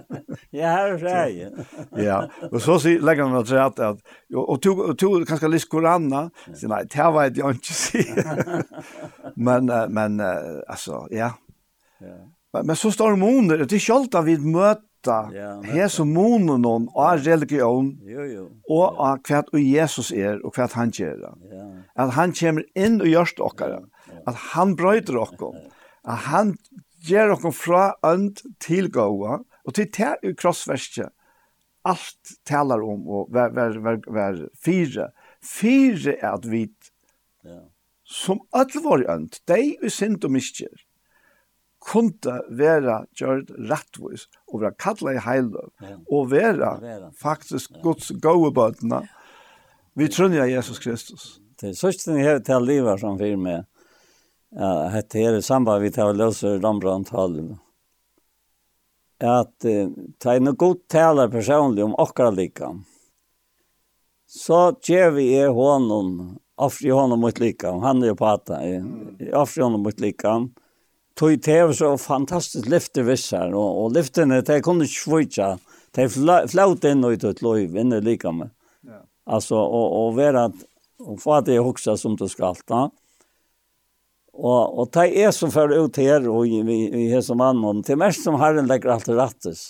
ja, her er jeg. ja, og så sier, legger han til at, at og, og to, to kanskje lise Korana, sier nei, det var jeg ikke sier. men, men, altså, ja. ja. Men, men så står det moner, det er ikke alt vi møter Ja, her som monen noen av religion jo, jo. og av hva Jesus er og hva han gjør. Ja. At han kommer inn og gjør det okkara. Ja at han brøyder okkom, at han ger okkom fra ønd til gåa, og til det i krossverset, alt talar om, og vær, vær, vær, vær fire, fire er at vi, ja. som alle våre ønd, de vi synd og miskjer, kunde vera gjørd rettvis og vera kalla i heiløv ja. og vera faktisk ja. Guds gode bøtene vi trunner Jesus Kristus. Det er sørste ni har til livet som fyr med ja, hette her i samband vi tar løser Rembrandt-hallen. At eh, ta en god taler personlig om akkurat lika. Så gjør vi er honom, offre honom mot lika, han er jo pata, offre honom mot lika. Tog til så fantastisk lyfter vissar, og, og lyftene, de kunne ikke svitsa, de flaut inn og ut et inn i lika med. Ja. Alltså och och vara att och få det huxa som du ska allt. Ja. Og, og det er som fører ut her og vi i, i hese mannen, det er mest som Herren legger alt rattes.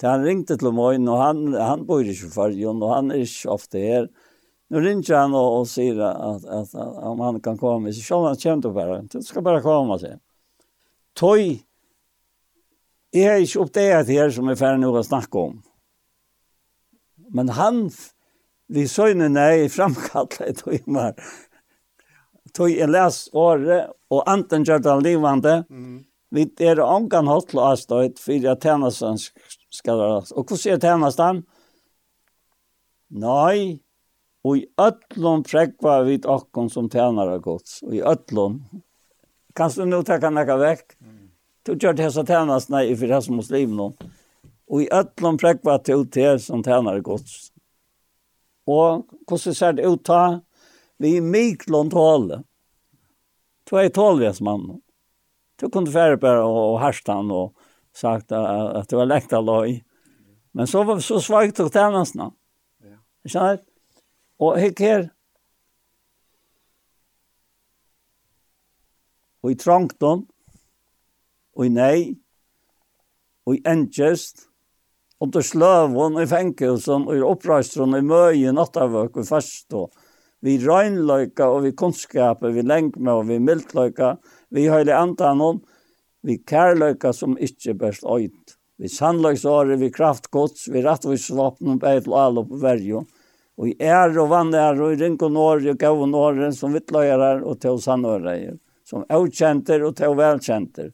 Det han ringte til Moin, og han, han bor ikke i Jon, og han er ikke ofte her. Nu ringer han og, og sier at, at, at, om han kan komme. Så selv han kommer til bare, det skal bare komme til. Tøy, jeg er ikke oppdaget her som er ferdig nå å snakke om. Men han, vi søgner nei, framkallet tøymer, tog jeg les året, og anten gjør det livande, mm. vi er ångan hatt til avstøyt, for jeg tjenesten skal være. Og hvordan er tjenesten? Nei, og i øtlån prekva vi okkon som tjener av gods, og i øtlån. Kan du nå ta kan nekka vekk? Du gjør det så tjenesten, nei, for det som muslim nå. Og i øtlån prekva til til som tjener av gods. Og hvordan ser det ut da? vi er miklån tåle. Tå er tålves mann. Tå kunde färre på och han og sagt at det var lekt av løy. Men så var så svagt och tjänarna. Ja. Känner? Och hick här. Och i trankton. Og i nei. Og i enkjest. Og til sløvån i fänkelsen. Og i uppröstron i möjen. Nattavök och fast och vi røgnløyka og vi kunnskaper, vi lengme og vi mildløyka, vi høyle antanon, vi kærløyka som ikkje best øyt. Vi sannløysåret, vi kraftgods, vi rattvisvåpen og beit og all på verjo. Og i er og vann er og i ring og nåre og gav og nåre som vittløyere og til sannøyere, som avkjenter og til velkjenter,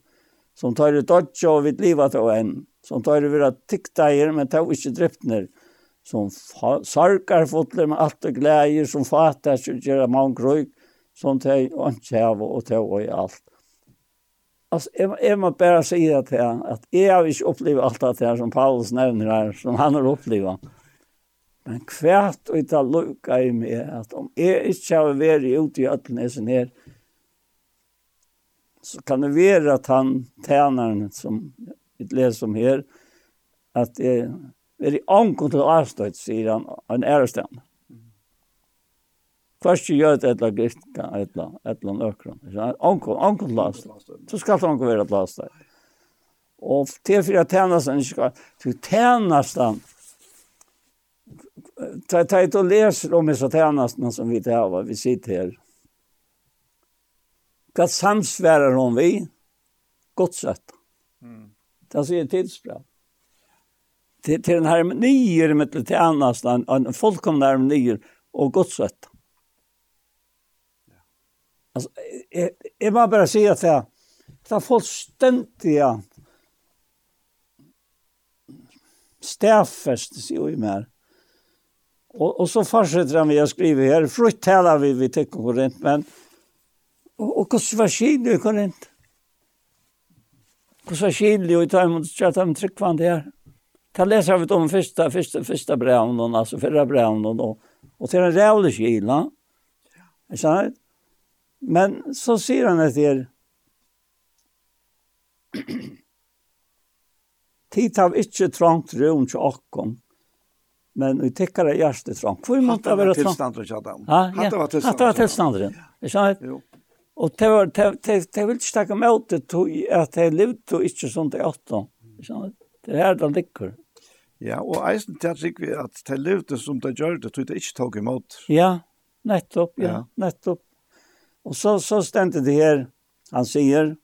som tar i dodge og vitt livet til en, som tar i vira tikteier, men tar ikke dryptner, som sarkar fotler med alt og gleder, som fattar sig gjør man grøy, som te och tjäv och alt. Altså, allt. Alltså är man si det til han att jeg har ikke opplevd allt det her som Paulus nevner her, som han har upplevt. Men kvärt og ikke lukka i meg, att om jeg inte har vært ute i øtlenesen här så kan det være att han tjänaren som vi leser om her, att jag veri ankom til avstøyt, sier han, en ærestan. Først gjør det etla griska, etla, etla nøkron. Ankom, ankom til avstøyt. Så skal det ankom være til avstøyt. Og til fyrir tænastan, til tænastan, ta ta ut og leser om disse tjänsterna som vi tar av vi sitter her. Hva samsvärar hon vi? Gott sett. Mm. Det sier tidsbra til, til den här nyer med lite annars en, en fullkomna harmonier og gott Altså, jeg, jeg må bare si at det, det det fullständiga stafest, sier vi mer. Og, og så fortsetter han vi å skrive her, frukt taler vi vi tycker korrekt men og, och hur vad skiljer korrekt? Hur vad skiljer ju i tajmen så at han tryckvande här. Det läser vi om första, första, första brevnen, alltså förra brevnen. Och, och till en rävlig kyla. Ja. Men så säger han att det Tid har ikke trangt rum til åkken, men vi tykker det hjerte trangt. Hvor måtte det være trangt? Hatt det var tilstanderen, Kjadam. Hatt det var tilstanderen. Ikke sant? Og det var, det det, det vil ikke takke med ut det, at jeg levde ikke sånn til åkken. Ikke sant? Det er det ligger. Ja, og eisen til at vi at det levde som det gjør det, tog det ikke tog imot. Ja, nettopp, ja, ja. nettopp. Og så, så stendte det her, han sier,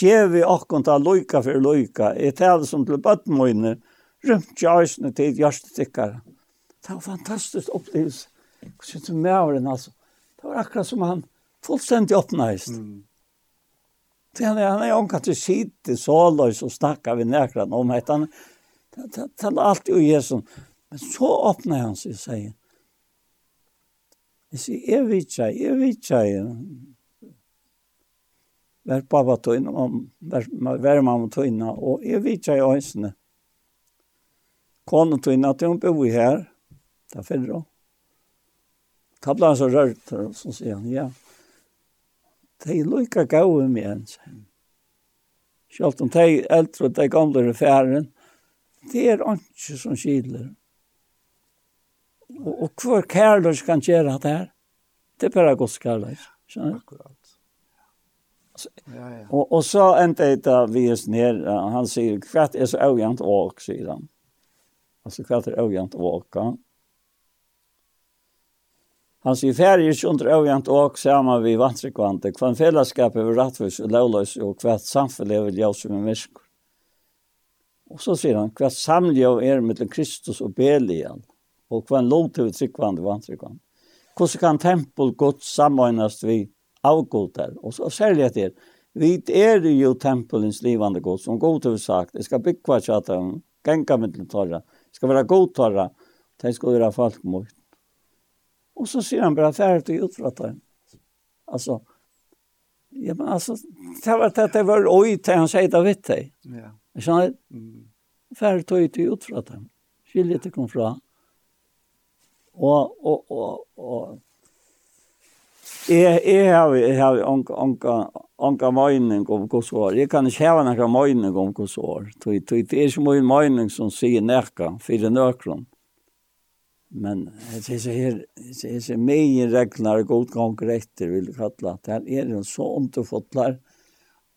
Gjev vi okkont av loika for loika, et tale som til bøttmøyne, rymt jøysene til jørstetikkere. Det var fantastisk opplevelse. Hvordan du med den, altså. Det var akkurat som han fullstendig oppnøyst. Mm. Det han han är onkat till sitt så lös och snackar vi näkran om att han talar allt ju Jesus. Men så öppnar han sig och säger Jag säger, jag vet inte, jag vet inte. Vär pappa tog in, vär mamma tog in, och jag vet inte jag ens nu. Konen tog in att hon bor här, där för då. Tablan så rört, så säger han, ja de lykka gau med en sen. Selv om de eldre og de gamle er færen, det er ikke som skiler. Og, og hver kærløs kan gjøre det her, det er bare godt kærløs. Skjønner du? Akkurat. Ja, ja. Og, og så endte jeg da vi er ned, han sier, hva er så øyent åk, sier han. Altså, hva er øyent åk, han. Han sier færre ikke under øvjent og sammen vi vantrekvante, hva en fellesskap er rettvis og lovløs, og hva et samfunn er vil som er mennesker. Og så sier han, hva samlje er mellom Kristus og Belial, og hva en lov til tryggvande vantrekvante. Hvordan kan tempel godt samordnes vi avgodter? Og så særlig etter, vi er jo tempelens livande godt, som god har sagt, jeg skal bygge hva tjata, genga mittel torra, jeg skal være god torra, det skal være folk mot. Og så sier han bare ferdig til utrattar. Altså, ja, men altså, det var det, det var oi til han sier det vitt deg. Ja. Jeg skjønner, mm. ferdig til och utrattar. Skilje til kom fra. Og, og, og, og, Jeg, jeg har, jeg har onka, onka, onka mening om hva så er. Jeg kan ikke ha noen mening om hva så er. Det er ikke mye mening som sier nekka, fyrir nøkron. Mm. Men det är här det är mer regler god gång rätter vill kalla det. Här är en så underfottlar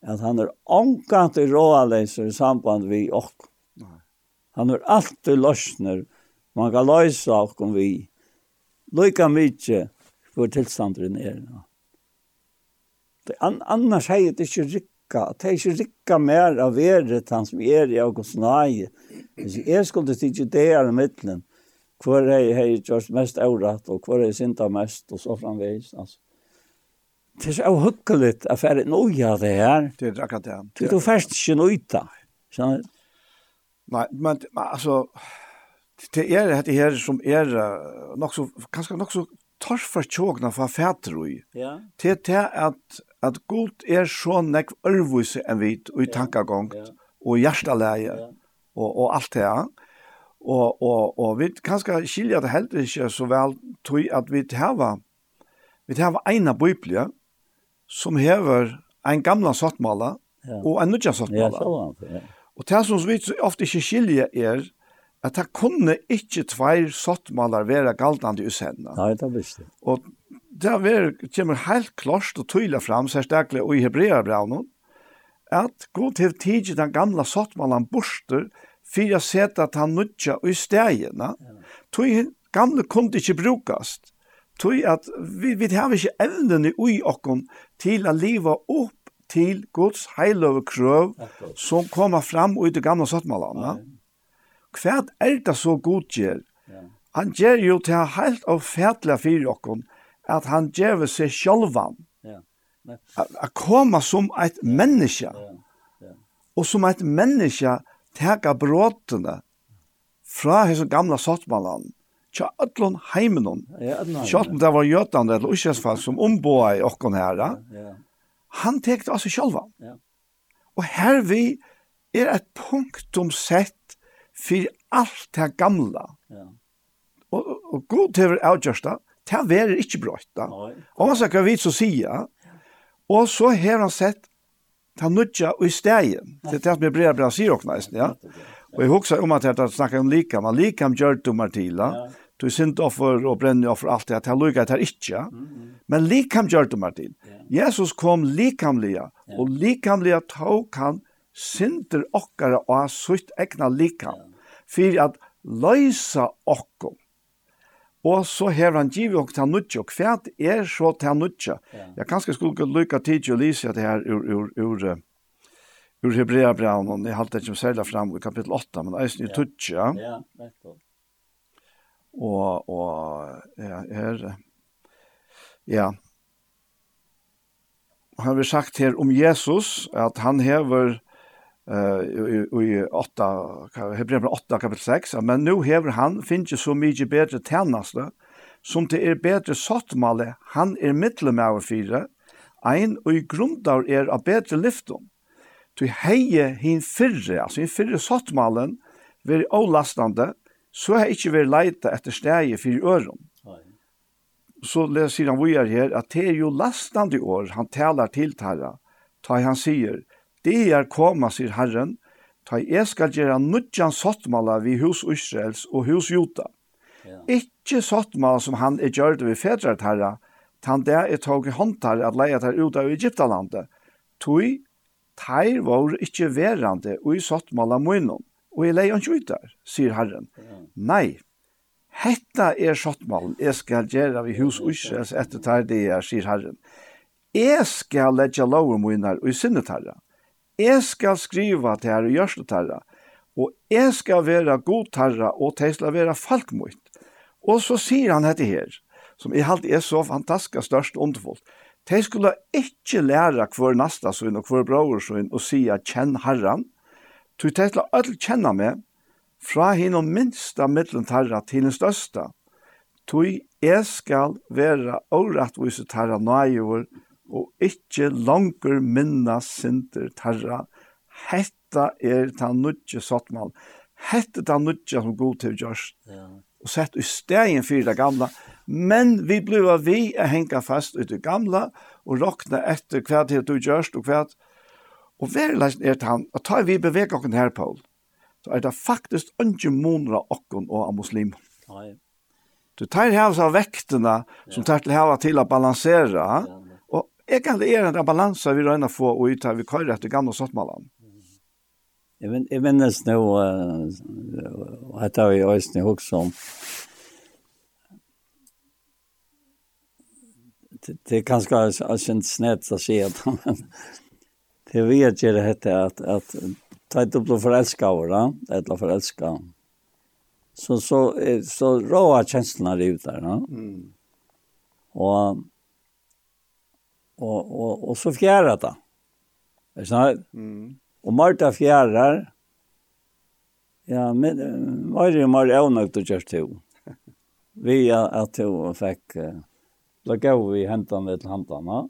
att han är omkant i råaleser i samband vi och han är alltid lösner man kan lösa och om vi lika mycket för tillstånden är det an, annars är det inte rikka det är inte rikka mer av värdet han som är i augustnaj jag skulle inte det är i mittlen hvor jeg har gjort mest avratt, og hvor jeg synda mest, og så framveis. Altså. Det er så avhukkelig at jeg er noe av det her. Det er akkurat det. Det er først ikke nøyta. Skjønner du? Nei, men men altså, det er dette her som er nok så, kanskje nok så tar for tjåkna fra fæter i. Ja. Det er at, at god er så nekv ørvise enn vit, og i tankagångt, og i Ja. og, og alt det her. Ja Og, og, og vi kanskje skilja det heller ikke så vel tog at vi hava vi hava eina biblia som hever en gamla sottmala ja. og en nødja sottmala. Ja, så ja. Og det som vi ofte ikke skilja er at det kunne ikke tveir sottmalar være galdande i sendene. Nei, det visste. Og det er, kommer helt klart og tydelig fram, særlig i Hebreabraunen, at god til tidlig den gamla sottmalan borster, for å sette at han nødja i stegene. Tui gamle kunne ikke brukast. Tui at vi, vi har ikke evnene i okken til å leva opp til Guds heiløve krøv som kommer fram ut i gamle sattmalene. Hva er det så god gjør? Han gjør jo til helt og fætla fyrir okken at han gjør seg sjølvan. Å komme som et menneske. Og som et menneske teka bråtene fra hese gamla sottmannen, tja ötlun heimenon. Sjalt det var jötande eller uskjensfall som omboa i okkon her. Han tekte altså sjálva. Ja. Og her vi er et punktum sett for alt det gamla. Ja. Og, og god til å avgjørsta, det er ikke brått da. Og man skal vi så sier, og så har han sett ta nutja i stegen. Det er det som er bra bra sier okna, ja. Og jeg husker om at jeg snakka om likam, at likam gjør du martila, du sint offer og brenner offer alt det, at jeg lukker at jeg ikke, men likam gjør du martila. Jesus kom likamlia, og likamlia tog han sinter okkara og sutt egna likam, for at løysa okkom Og så har han givet oss til nødtje, og hva er så til nødtje? Ja. Jeg kanskje skulle lykke tid til å lise det her ur, ur, ur, ur Hebreabraun, og jeg halte ikke særlig fram i kapittel 8, men eisen i ja. Ja, nettopp. Og, og ja, her, ja, han har sagt her om Jesus, at han hever, i 8, Hebreven 8 kapitel 6, men nu hever han finnes så mye bedre tjeneste, som det er bedre sottmale, han er mittlem av fire, ein og i grundar er av bedre lyfton. Tu heie hin fyrre, altså hin fyrre sottmalen, veri avlastande, så har ikkje veri leita etter stegi fyrir øron. Så leser han vi er her, at det er jo lastande år han talar til tarra, ta han sier, Det er koma, sier Herren, ta jeg skal gjøre nødjan sottmala vi hus Israels og hus Jota. Ja. Ikke sottmala som han er gjørt ved fedret herra, tan det er tog i håndtar at leia der ut av Egyptalandet. Toi, teir var ikke verande og i sottmala munnen, og i leia ikke ut der, sier Herren. Ja. Nei, hetta er sottmalen jeg skal gjøre vi hus Israels etter tar det er, sier Herren. Jeg skal leggja loven munnar og i sinnet herra jeg skal skriva til herre gjørstetarra, og jeg skal være godtarra, og de skal være falkmøyt. Og så sier han dette her, som i alt er så fantastisk størst underfullt. De skulle ikke lære hver nasta sin og hver brorsun og sige kjenn herran, Tu de skulle alle kjenne meg, fra hinn og minsta middelen tarra til den største. Tu jeg skal være årettviset tarra nøyver, og ikkje langer minna synder tarra. Hetta er ta nudje sottmal. Hetta ta nudje som god til gjørst. Ja. Og sett i stegen fyrir det gamla. Men vi bliva vi a henga fast ut det gamla og rokna etter hva det du gjørst og hva Og verilegst er det han, at tar vi bevega okken her, Paul, så er det faktisk ikke måneder okken og av muslim. Nei. Du tar hevs av vektene som tar til heva til å balansera, ja Jeg kan det er en balanse vi røyner få og ut her vi kører etter gamle sottmalene. Jeg minnes nå, uh, og dette har vi også også om, det det er kanskje altså en snett å si at men det vi vet gjør det heter at, at ta et opp til forelska over da, et eller forelska. Så, så, så råa kjenslene er ut der da. Mm. Og og, og, og så fjärrar det. Är så Mm. Och Marta fjærar, Ja, men var det mer ännu å just til. Vi at to fikk, då går vi hämta med till hantarna.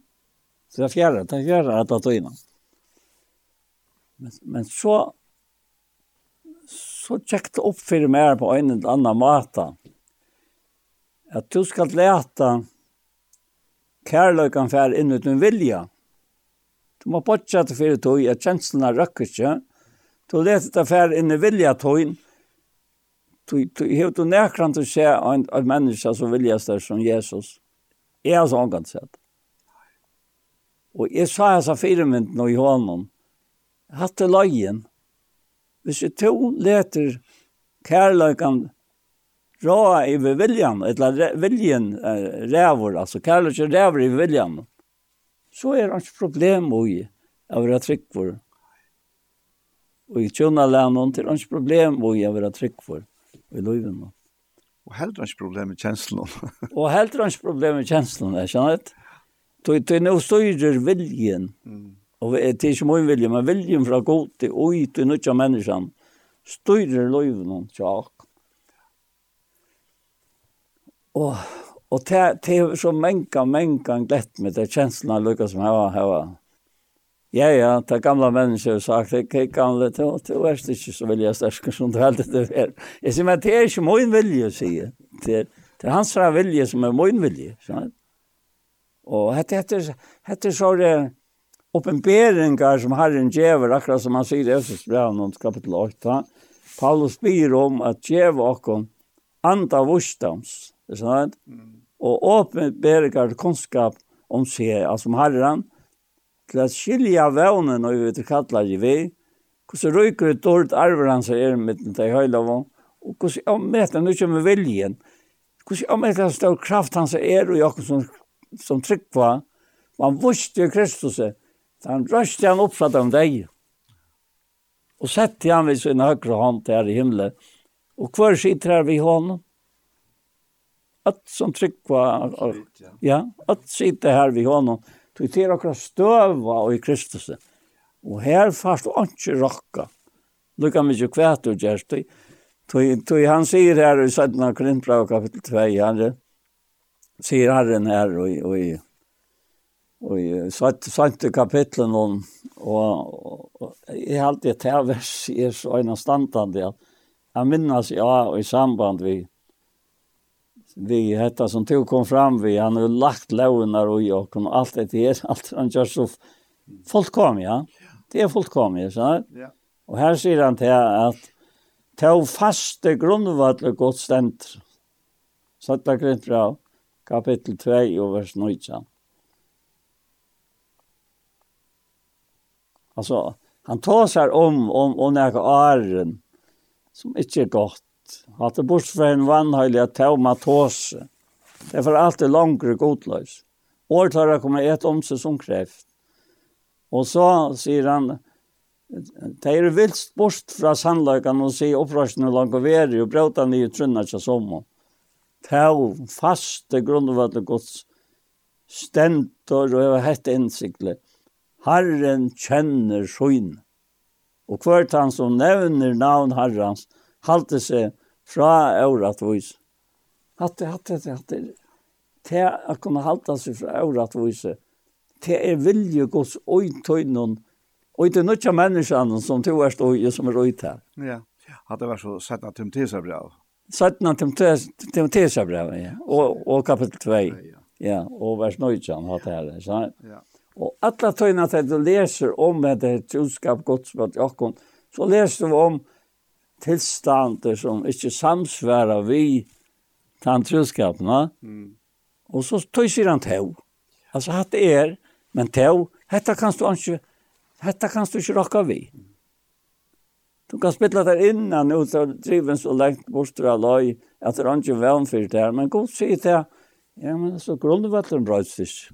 Så jag fjärrar, det fjärrar att ta in. Men men så så tjekkt upp för meg på en eller annan måte. Att du skal lete kærløykan fær inn uten vilja. Du må botja til fyrir tog at kjenslene røkker ikke. Du leter til fær inn i vilja tog. Du hever du nekrant til å se en, en menneske som viljas der som Jesus. Jeg har så omgant sett. Og jeg sa jeg sa fire firemynd nå i hånden. Hatt til løyen. Hvis jeg to leter kærløykan rå i viljan, eller viljen uh, rävor, altså kärlek och rävor i viljan, så er det ikke problem i av våra for. Og i tjona lämnen till det ikke problem i av våra for i livet. Og helt ikke problem med kjenslen. og helt ikke problem med kjenslen, jeg känner det. Du er nå styrer viljen. og det er ikke min vilje, men viljen fra god till oj til nyttja menneskene, styrer livet til tjak og og det det er så mänka mänka glett med det känslan Lucas som jag har. Ja ja, ta gamla har sagt det er gamla till det er ikke så vilje jag stark som du heldig det er. Jeg sier, men det er ikke min vilja säger. Det det er hans vilje som er min vilja, så. Og hette hette hette så det uppenberingar som Herren gjever, akkurat som han sier i Efesierbrevet kapitel 8. Paulus ber om att ge oss anda visdoms sant? Mm. Og åpnet bergar kunnskap om seg, altså om herren, til at skilja vevnen, og vi vet kalla det vi, hvordan ryker et dårlig arver hans er med den til høyloven, og hvordan jeg møter nu kommer viljen, hvordan så møter hans stor kraft han så er, og jeg som, som tryggva, man visste jo Kristus, han røste han oppfatt om deg, og sette han vid sin høyre hånd der i himmelen, og hver sitter her vid hånden, att som tryckva ja. Att sitta här vi har någon till och stöva och i Kristus. Och här fast inte rocka. Lukka mycket kvärt och just det tog han sier här i Södna Korintbra kapitel 2 han sier Herren här och og, i och i og, og, om och i allt det här vers är så en standard att han minnas ja og i samband vi, vi hetta som tog kom fram vi han har lagt lånar och jag kom allt det är allt han gör så folk kom ja. Det är folk kom ja så ja. Och här ser han till att ta faste grundvattnet och gott stämt så att det bra kapitel 2 och vers 19 alltså han tar sig om om och när är som inte är gott. At det bort fra en vannhøylig at tau matose. Det er for det langere godløs. År tar det kommer et om seg som kreft. Og så sier han, det er vilst bort fra sannløkene og sier opprørsene langt og veri og brøta nye trunna til sommer. Tau faste grunnvatt gods stentor og heva hette innsikle. Herren kjenner sjøen. Og hvert han som nevner navn herrans, halte seg fra euratvis. Hatt, hatt, hatt, hatt, til å kunne halte seg fra euratvis, til er vilje gods oi tøynon, oi til nødja menneskene som to er stå som er oi til. Ja, hatt det vært så sett at de tilser brev. Sett at de tilser brev, ja, og, og kapittel 2, ja, ja. og vers nødja hatt det her, ikke? Ja. Og alle tøyene til du leser om det her tjusskap gods Jakob, så leser du om tilstander som ikke samsværer vi tantrudskapene. Mm. Og så tøyser han tøv. Altså, hatt er, men tøv, dette kan du ikke, dette kan du ikke råkke vi. Du kan spilla der innan ut av driven så lengt bort fra løy, at det er ikke vann for det her, men god sier til, ja, men så grunnvatteren brøyts ikke.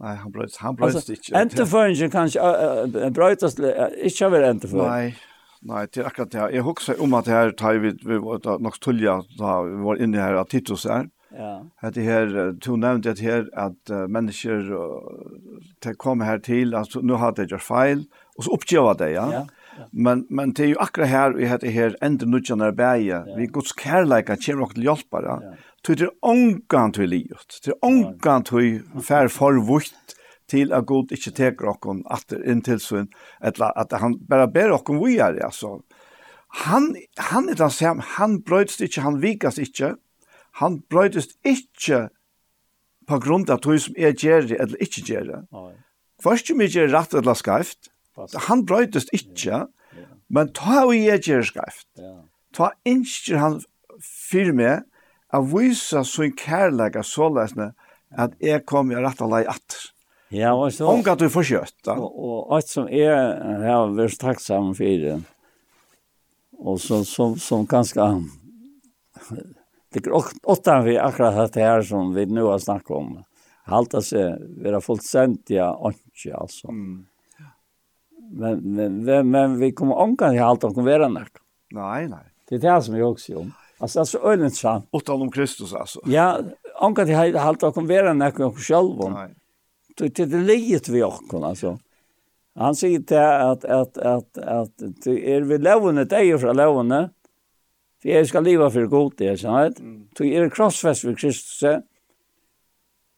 Nei, han brøyts, han brøyts ikke. Enteføringen kanskje, uh, brøytes, uh, ikke over enteføringen. Nei, Nei, det er akkurat det. Jeg husker om at det her tar vi, vi var nok tullet da vi var inne her av Titus her. Ja. At det her, du nevnte det her at uh, mennesker uh, kom her til, altså nu hadde jeg gjort feil, og så oppgjøver det, ja. ja. Men men det är ju akkurat här vi heter här ända nudjarna bäja. Vi Guds kärlek att kemra till hjälpa. Ja. Tror det ångan till livet. Det ångan till fär förvutt til at god ikke teker okkon atter inn til sin, eller at han bare ber okkon er, altså. Han, han er den samme, han brøytst ikke, han vikas ikke, han brøytst ikke på grunn av tog som er gjerrig eller ikke gjerrig. Først om jeg gjør rett eller skreft, han brøytst ikkje, men ta og jeg gjør skreft. Ta innskjer han fyrir meg, a vise sin kærlega såleisne at jeg kom i rett og lei atter. Ja, og så... Hon du får kjøtt, da. Og, og alt som er, jeg har vært takksam for det. Og så, som, som ganske... Det er åtta vi akkurat dette her som vi nå har snakket om. Halta seg, vi har fått sendt, ja, ikke, altså. Mm. Men, men, men, men vi kommer omgang til halta, vi være nok. Nei, nei. Det er det som vi også gjør. Alltså alltså øyne sant. Och om Kristus alltså. Ja, anka det har hållt att konvera när selv om. Nei det är livet vi också alltså. Han säger till att att att att det är vi lovande det är från lovande. För jag ska leva för gott det så vet. Så är krossfäst för Kristus.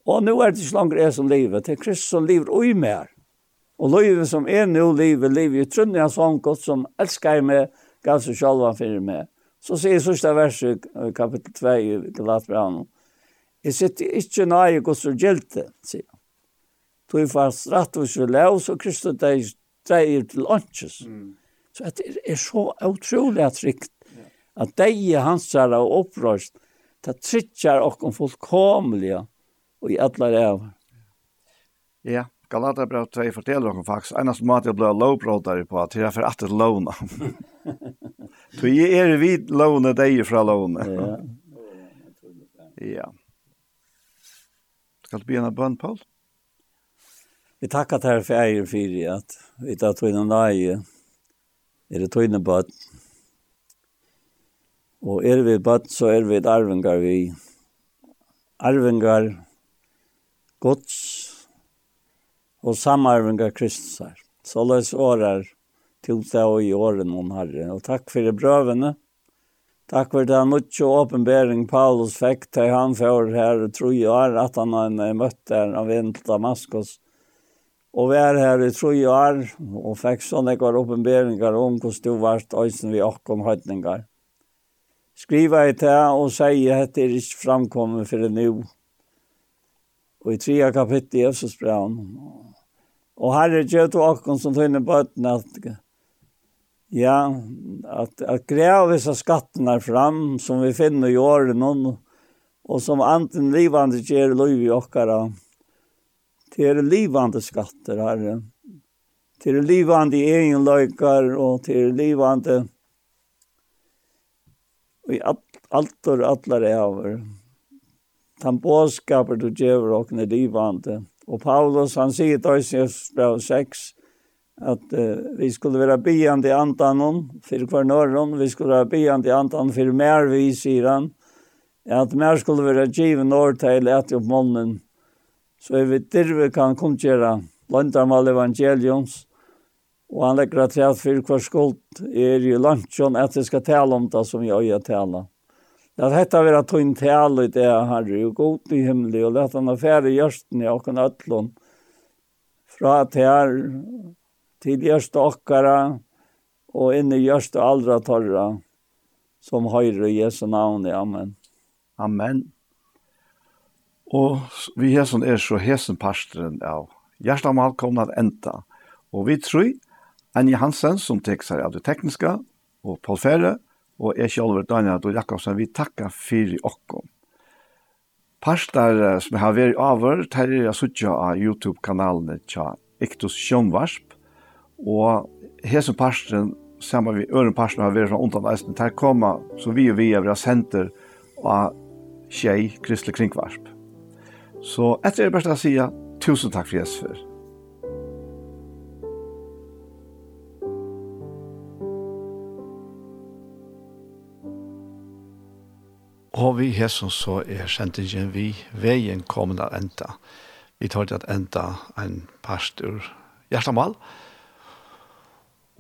Och nu är det så långt är som livet. Det är Kristus som lever i mer. Och livet som är nu livet livet i jag sån gott som älskar mig gav sig själva för mig. Så säger sista verset kapitel 2 i Galatbrevn. Jag sitter inte nöje Guds och gälte, säger tog fast rett og slett lov, så Kristus deg dreier til åndsjes. Mm. Så det er, er så utrolig trygt at deg er hansere og opprørst, det trykker okken fullkomlige og i alle ræver. Ja, Galata brev 2 forteller okken faktisk, enast måte jeg ble lovbrådere på, til jeg får alltid lovna. Så jeg er vid låne deg fra låne. Ja. Ja. Skal du begynne bønn, Paul? Ja. Vi tackar till för ägaren för att vi tar tog dig är det tog innan bad. Och är vi bad så är vi ett arvengar vi. Arvengar gods och samarvingar kristusar. Så lås årar till det och i åren om herre. Och tack för det brövene. Takk for det mye åpenbering Paulus fikk til han for her, tror jeg, at han har møtt av en til Damaskus. Og var her i tre år, og fikk sånne ekvar oppenberinger om hvordan du varst øysen vi okkon høytninger. Skriva i det og sier at det er ikke framkommet for det nå. Og i tre kapittel i Jesus brann. Og herre gjør du okkon som tøyne bøtten at ja, at, at greia visse skattene fram som vi finner i årene og som anten livande gjør lov i okkara. Det er livande skatter, Herre. Det er livande egenløykar, og det er livande i alt og allar eivr. Den båskaper du gjør og er livande. Og Paulus, han sier i Døysnes 6, at uh, vi skulle være bian i antanen for hver norron, vi skulle være bian i antanen for mer vi, sier han, at mer skulle være givet når til etter opp månen, Så jeg vi dirve kan kun gjøre landarmal evangelions, og han legger at jeg for hver skuld er i landsjon at jeg skal tale om det som jeg har tale. La dette være tunn tale i det herre, og god i himmelig, og la han affære gjørsten i åkken øtlån, fra til her, til hjørste åkkere, og inn i hjørste aldra torra, som høyre i Jesu navn, amen. Amen. Og vi hesen er så hesen pastoren av Gjerstamal kommer at enda. Og vi tror Anja Hansen som tek seg av det tekniske, og Paul Ferre, og jeg selv Daniel Adol Jakobsen, vi takker for dere. Pastar som har vært over, tar jeg suttje av YouTube-kanalen til Iktus Sjønvarsp, og hesen pastoren, sammen med øren pastoren har vært fra undanveisen, tar kommer, så vi og vi er sendt av Kjei Kristelig Kringvarsp. Så etter er det bare å si tusen takk for Jesus for. Og vi Jesus så er sendingen vi veien kommer til enda. Vi tar til at enda en pastor hjertemål.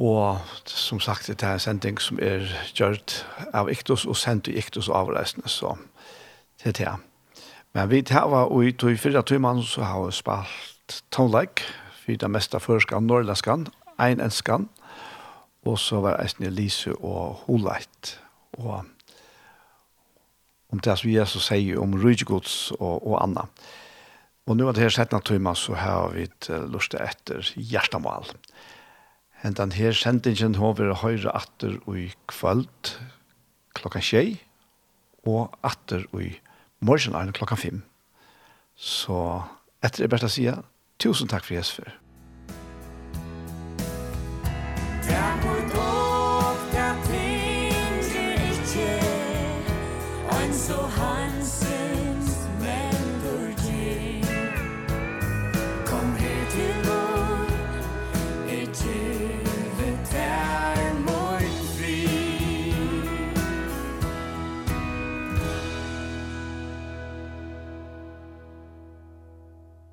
Og som sagt, det er en sending som er gjørt av Iktus og sendt i Iktus og avreisende. Så det er det. Men vi tar og i tog fyra timmar så har vi spalt tonleik, for det meste førskan, norrlenskan, ein enskan, og så var eisne Lise og Holeit. Og om det som Jesus sier om rydggods og, og anna. Og nu er det her settna timmar så har vi et lustig etter hjertamal. den her sendingen har vi høyre atter og i kvöld klokka tjei og atter og i kvöld morgen er klokka fem. Så etter det beste si, tusen takk for Jesper.